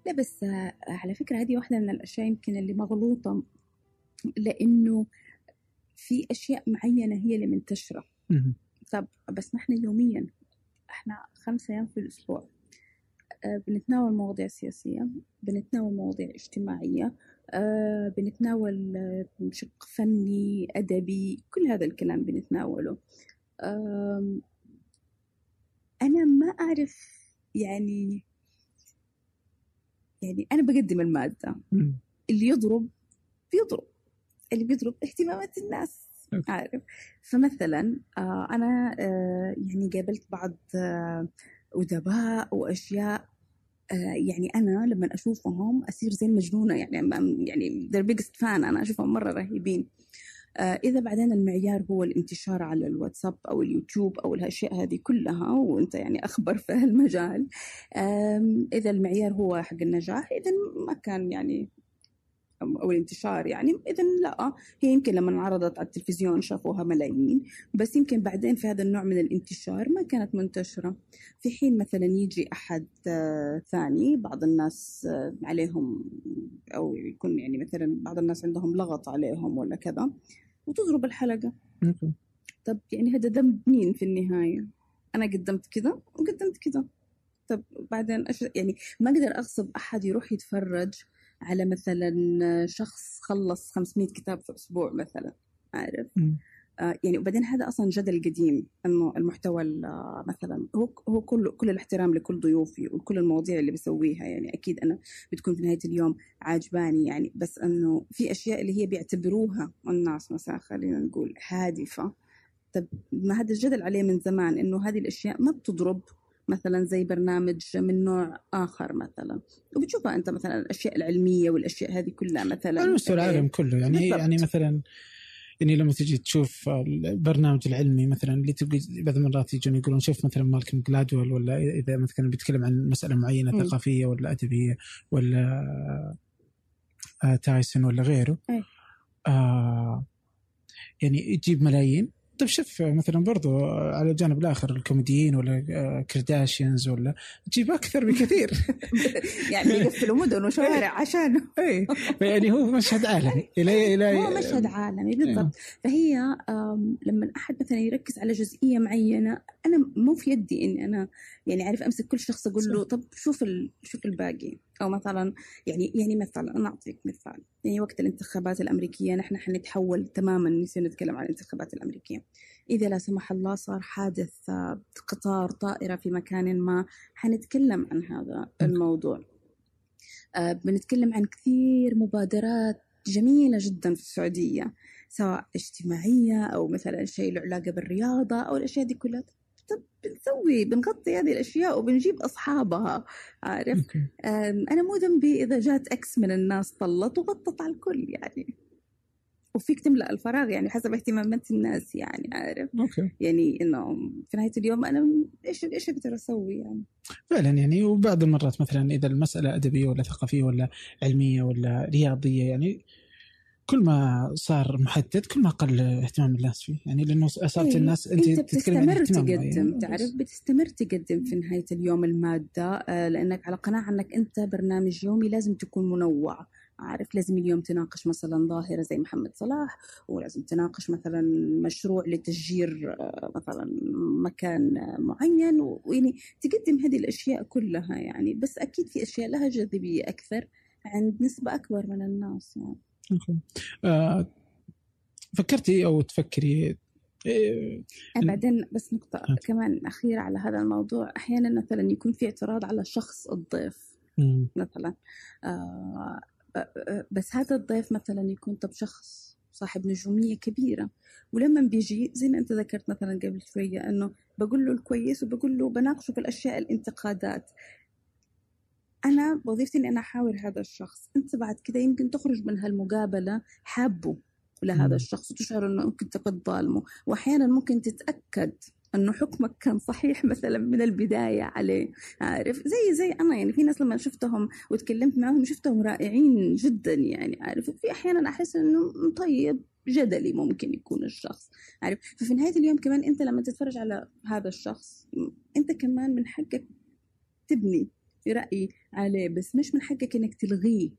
لا بس آه، على فكرة هذه واحدة من الأشياء يمكن اللي مغلوطة. لأنه في أشياء معينة هي اللي منتشرة مهم. طب بس نحن يوميا إحنا خمسة أيام في الأسبوع آه، بنتناول مواضيع سياسية بنتناول مواضيع اجتماعية آه، بنتناول آه، شق فني أدبي كل هذا الكلام بنتناوله أنا ما أعرف يعني يعني أنا بقدم المادة. اللي يضرب بيضرب اللي بيضرب اهتمامات الناس. عارف فمثلا آه أنا آه يعني قابلت بعض آه أدباء وأشياء آه يعني أنا لما أشوفهم أصير زي المجنونة يعني يعني their biggest fan أنا أشوفهم مرة رهيبين آه، إذا بعدين المعيار هو الانتشار على الواتساب أو اليوتيوب أو الأشياء هذه كلها وأنت يعني أخبر في هالمجال إذا المعيار هو حق النجاح إذا ما كان يعني أو الانتشار يعني اذا لا. هي يمكن لما انعرضت على التلفزيون شافوها ملايين بس يمكن بعدين في هذا النوع من الانتشار ما كانت منتشرة. في حين مثلا يجي أحد آه، ثاني بعض الناس آه، عليهم أو يكون يعني مثلا بعض الناس عندهم لغط عليهم ولا كذا وتضرب الحلقة. طب يعني هذا ذنب مين في النهاية؟ أنا قدمت كذا وقدمت كذا. طب بعدين أش... يعني ما أقدر أغصب أحد يروح يتفرج على مثلا شخص خلص 500 كتاب في أسبوع مثلا عارف؟ آه يعني وبعدين هذا أصلا جدل قديم إنه المحتوى مثلا هو هو كل كل الاحترام لكل ضيوفي وكل المواضيع اللي بسويها يعني أكيد أنا بتكون في نهاية اليوم عاجباني يعني بس إنه في أشياء اللي هي بيعتبروها الناس مثلا خلينا نقول هادفة. طب ما هذا الجدل عليه من زمان إنه هذه الأشياء ما بتضرب مثلا زي برنامج من نوع آخر مثلا. وبتشوفها أنت مثلا الأشياء العلمية والأشياء هذه كلها مثلا. على مستوى العالم كله. يعني بالضبط. يعني مثلا يعني لما تجي تشوف البرنامج العلمي مثلا اللي تبقى بعض المرات يجون يقولون شوف مثلا مالكم جلادول ولا إذا مثلا بيتكلم عن مسألة معينة م. ثقافية ولا أدبية ولا آه تايسون ولا غيره. آه يعني يجيب ملايين. طيب شوف مثلا برضو على الجانب الآخر الكوميديين ولا كرداشيانز ولا تجيب أكثر بكثير. يعني يقفلوا مدن وشوارع عشانه اي يعني هو مشهد عالمي. إلى إلى هو مشهد عالمي بالضبط. فهي لما أحد مثلا يركز على جزئية معينة أنا مو في يدي إني أنا يعني عارف أمسك كل شخص أقول له طب شوف شوف الباقي. أو مثلا يعني يعني مثلا أنا أعطيك مثال. يعني وقت الانتخابات الأمريكية نحن حنتحول تماما نسينا نتكلم عن الانتخابات الأمريكية. إذا لا سمح الله صار حادث قطار طائرة في مكان ما حنتكلم عن هذا الموضوع. آه، بنتكلم عن كثير مبادرات جميلة جدا في السعودية سواء اجتماعية أو مثلا شيء له علاقة بالرياضة أو الأشياء دي كلها. طب بنسوي بنغطي هذه الأشياء وبنجيب أصحابها عارف؟ أنا مو ذنبي إذا جات X من الناس طلت وغطت على الكل يعني. وفيك تملأ الفراغ يعني حسب اهتمامات الناس يعني عارف؟ أوكي. يعني إنه في نهاية اليوم أنا إيش إيش أقدر أسوي يعني؟ فعلا يعني وبعض المرات مثلا إذا المسألة أدبية ولا ثقافية ولا علمية ولا رياضية يعني كل ما صار محدد كل ما قل اهتمام الناس فيه. يعني لأنه صارت إيه. الناس انت, إنت بتستمر تقدم تعرف؟ بتستمر تقدم في نهاية اليوم المادة آه، لأنك على قناعة إنك أنت برنامج يومي لازم تكون منوع. عارف؟ لازم اليوم تناقش مثلا ظاهرة زي محمد صلاح ولازم تناقش مثلا مشروع لتشجير آه، مثلا مكان معين ويعني تقدم هذه الأشياء كلها يعني. بس أكيد في أشياء لها جاذبية أكثر عند نسبة أكبر من الناس يعني. أوكي آه فكرتي أو تفكري إيه بعدين بس نقطة آه. كمان أخيرة على هذا الموضوع. أحيانا مثلا يكون في اعتراض على شخص الضيف مثلا آه, آه،, آه، بس هذا الضيف مثلا يكون طب شخص صاحب نجومية كبيرة. ولما بيجي زي ما أنت ذكرت مثلا قبل شوية أنه بقول له الكويس وبقول له بناقشه في الأشياء الانتقادات. أنا وظيفتي إني أنا أحاور هذا الشخص. أنت بعد كذا يمكن تخرج من هالمقابلة حابه لهذا الشخص وتشعر أنه ممكن أنت قد ظالمه. وأحيانا ممكن تتأكد إنه حكمك كان صحيح مثلا من البداية عليه عارف؟ زي زي أنا يعني في ناس لما شفتهم وتكلمت معهم شفتهم رائعين جدا يعني عارف؟ في أحيانا أحس إنه طيب جدلي ممكن يكون الشخص عارف؟ ففي نهاية اليوم كمان أنت لما تتفرج على هذا الشخص أنت كمان من حقك تبني رأي عليه بس مش من حقك إنك تلغيه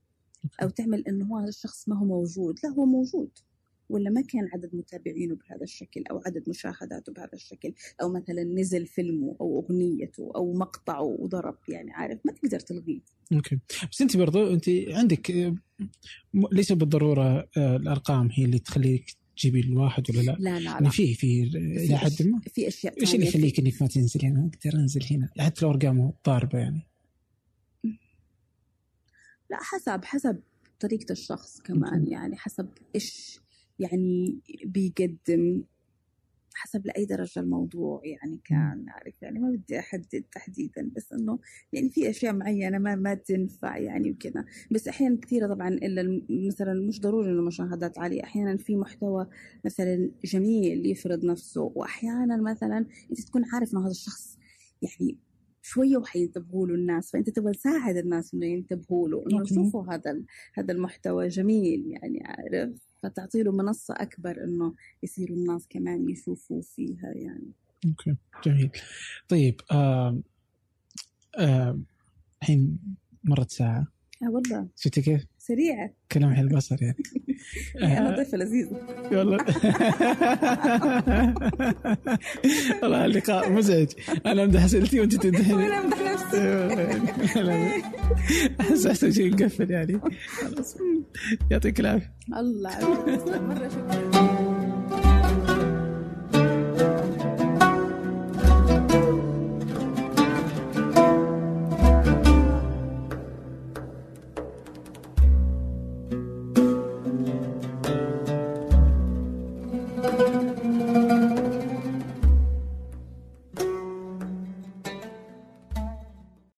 أو تعمل إنه هو هذا الشخص ما هو موجود. لا هو موجود. ولا ما كان عدد متابعينه بهذا الشكل أو عدد مشاهداته بهذا الشكل أو مثلا نزل فيلمه أو أغنيته أو مقطعه وضرب يعني عارف ما تقدر تلغيه. أوكي. بس أنت برضو أنت عندك ليس بالضرورة آه، الأرقام هي اللي تخليك تجيبي الواحد ولا لا؟ لا لا, يعني لا. في في إلى حد ما؟ في أشياء إيش اللي يخليك إنك ما تنزل هنا؟ أقدر أنزل هنا. حتى لو أرقامه ضاربة يعني. لا حسب حسب طريقة الشخص كمان يعني حسب إيش يعني بيقدم حسب لأي درجة الموضوع يعني كان عارف؟ يعني ما بدي أحدد تحديدا بس إنه يعني في أشياء معينة ما ما تنفع يعني وكذا. بس أحيانا كثيرة طبعا إلا مثلا مش ضروري إنه مشاهدات عالية أحيانا في محتوى مثلا جميل يفرض نفسه وأحيانا مثلا أنت تكون عارف إنه هذا الشخص يعني شوية وحينتبهوا له الناس فأنت تبغى تساعد الناس إنه ينتبهوا له إنه شوفوا هذا هذا المحتوى جميل يعني عارف؟ فتعطي له منصة أكبر إنه يصيروا الناس كمان يشوفوا فيها يعني. أوكي جميل. طيب الحين مرت ساعة. آه والله. شفتي كيف؟ سريعة. كلام البصر يعني أنا ضيفة لذيذة والله والله اللقاء مزعج. أنا أمدح أسئلتي وأنت تمدحيني وأنا أمدح نفسي. أحس أحسن شيء نقفل يعني. خلاص. يعطيك العافية. الله. مرة شكرا.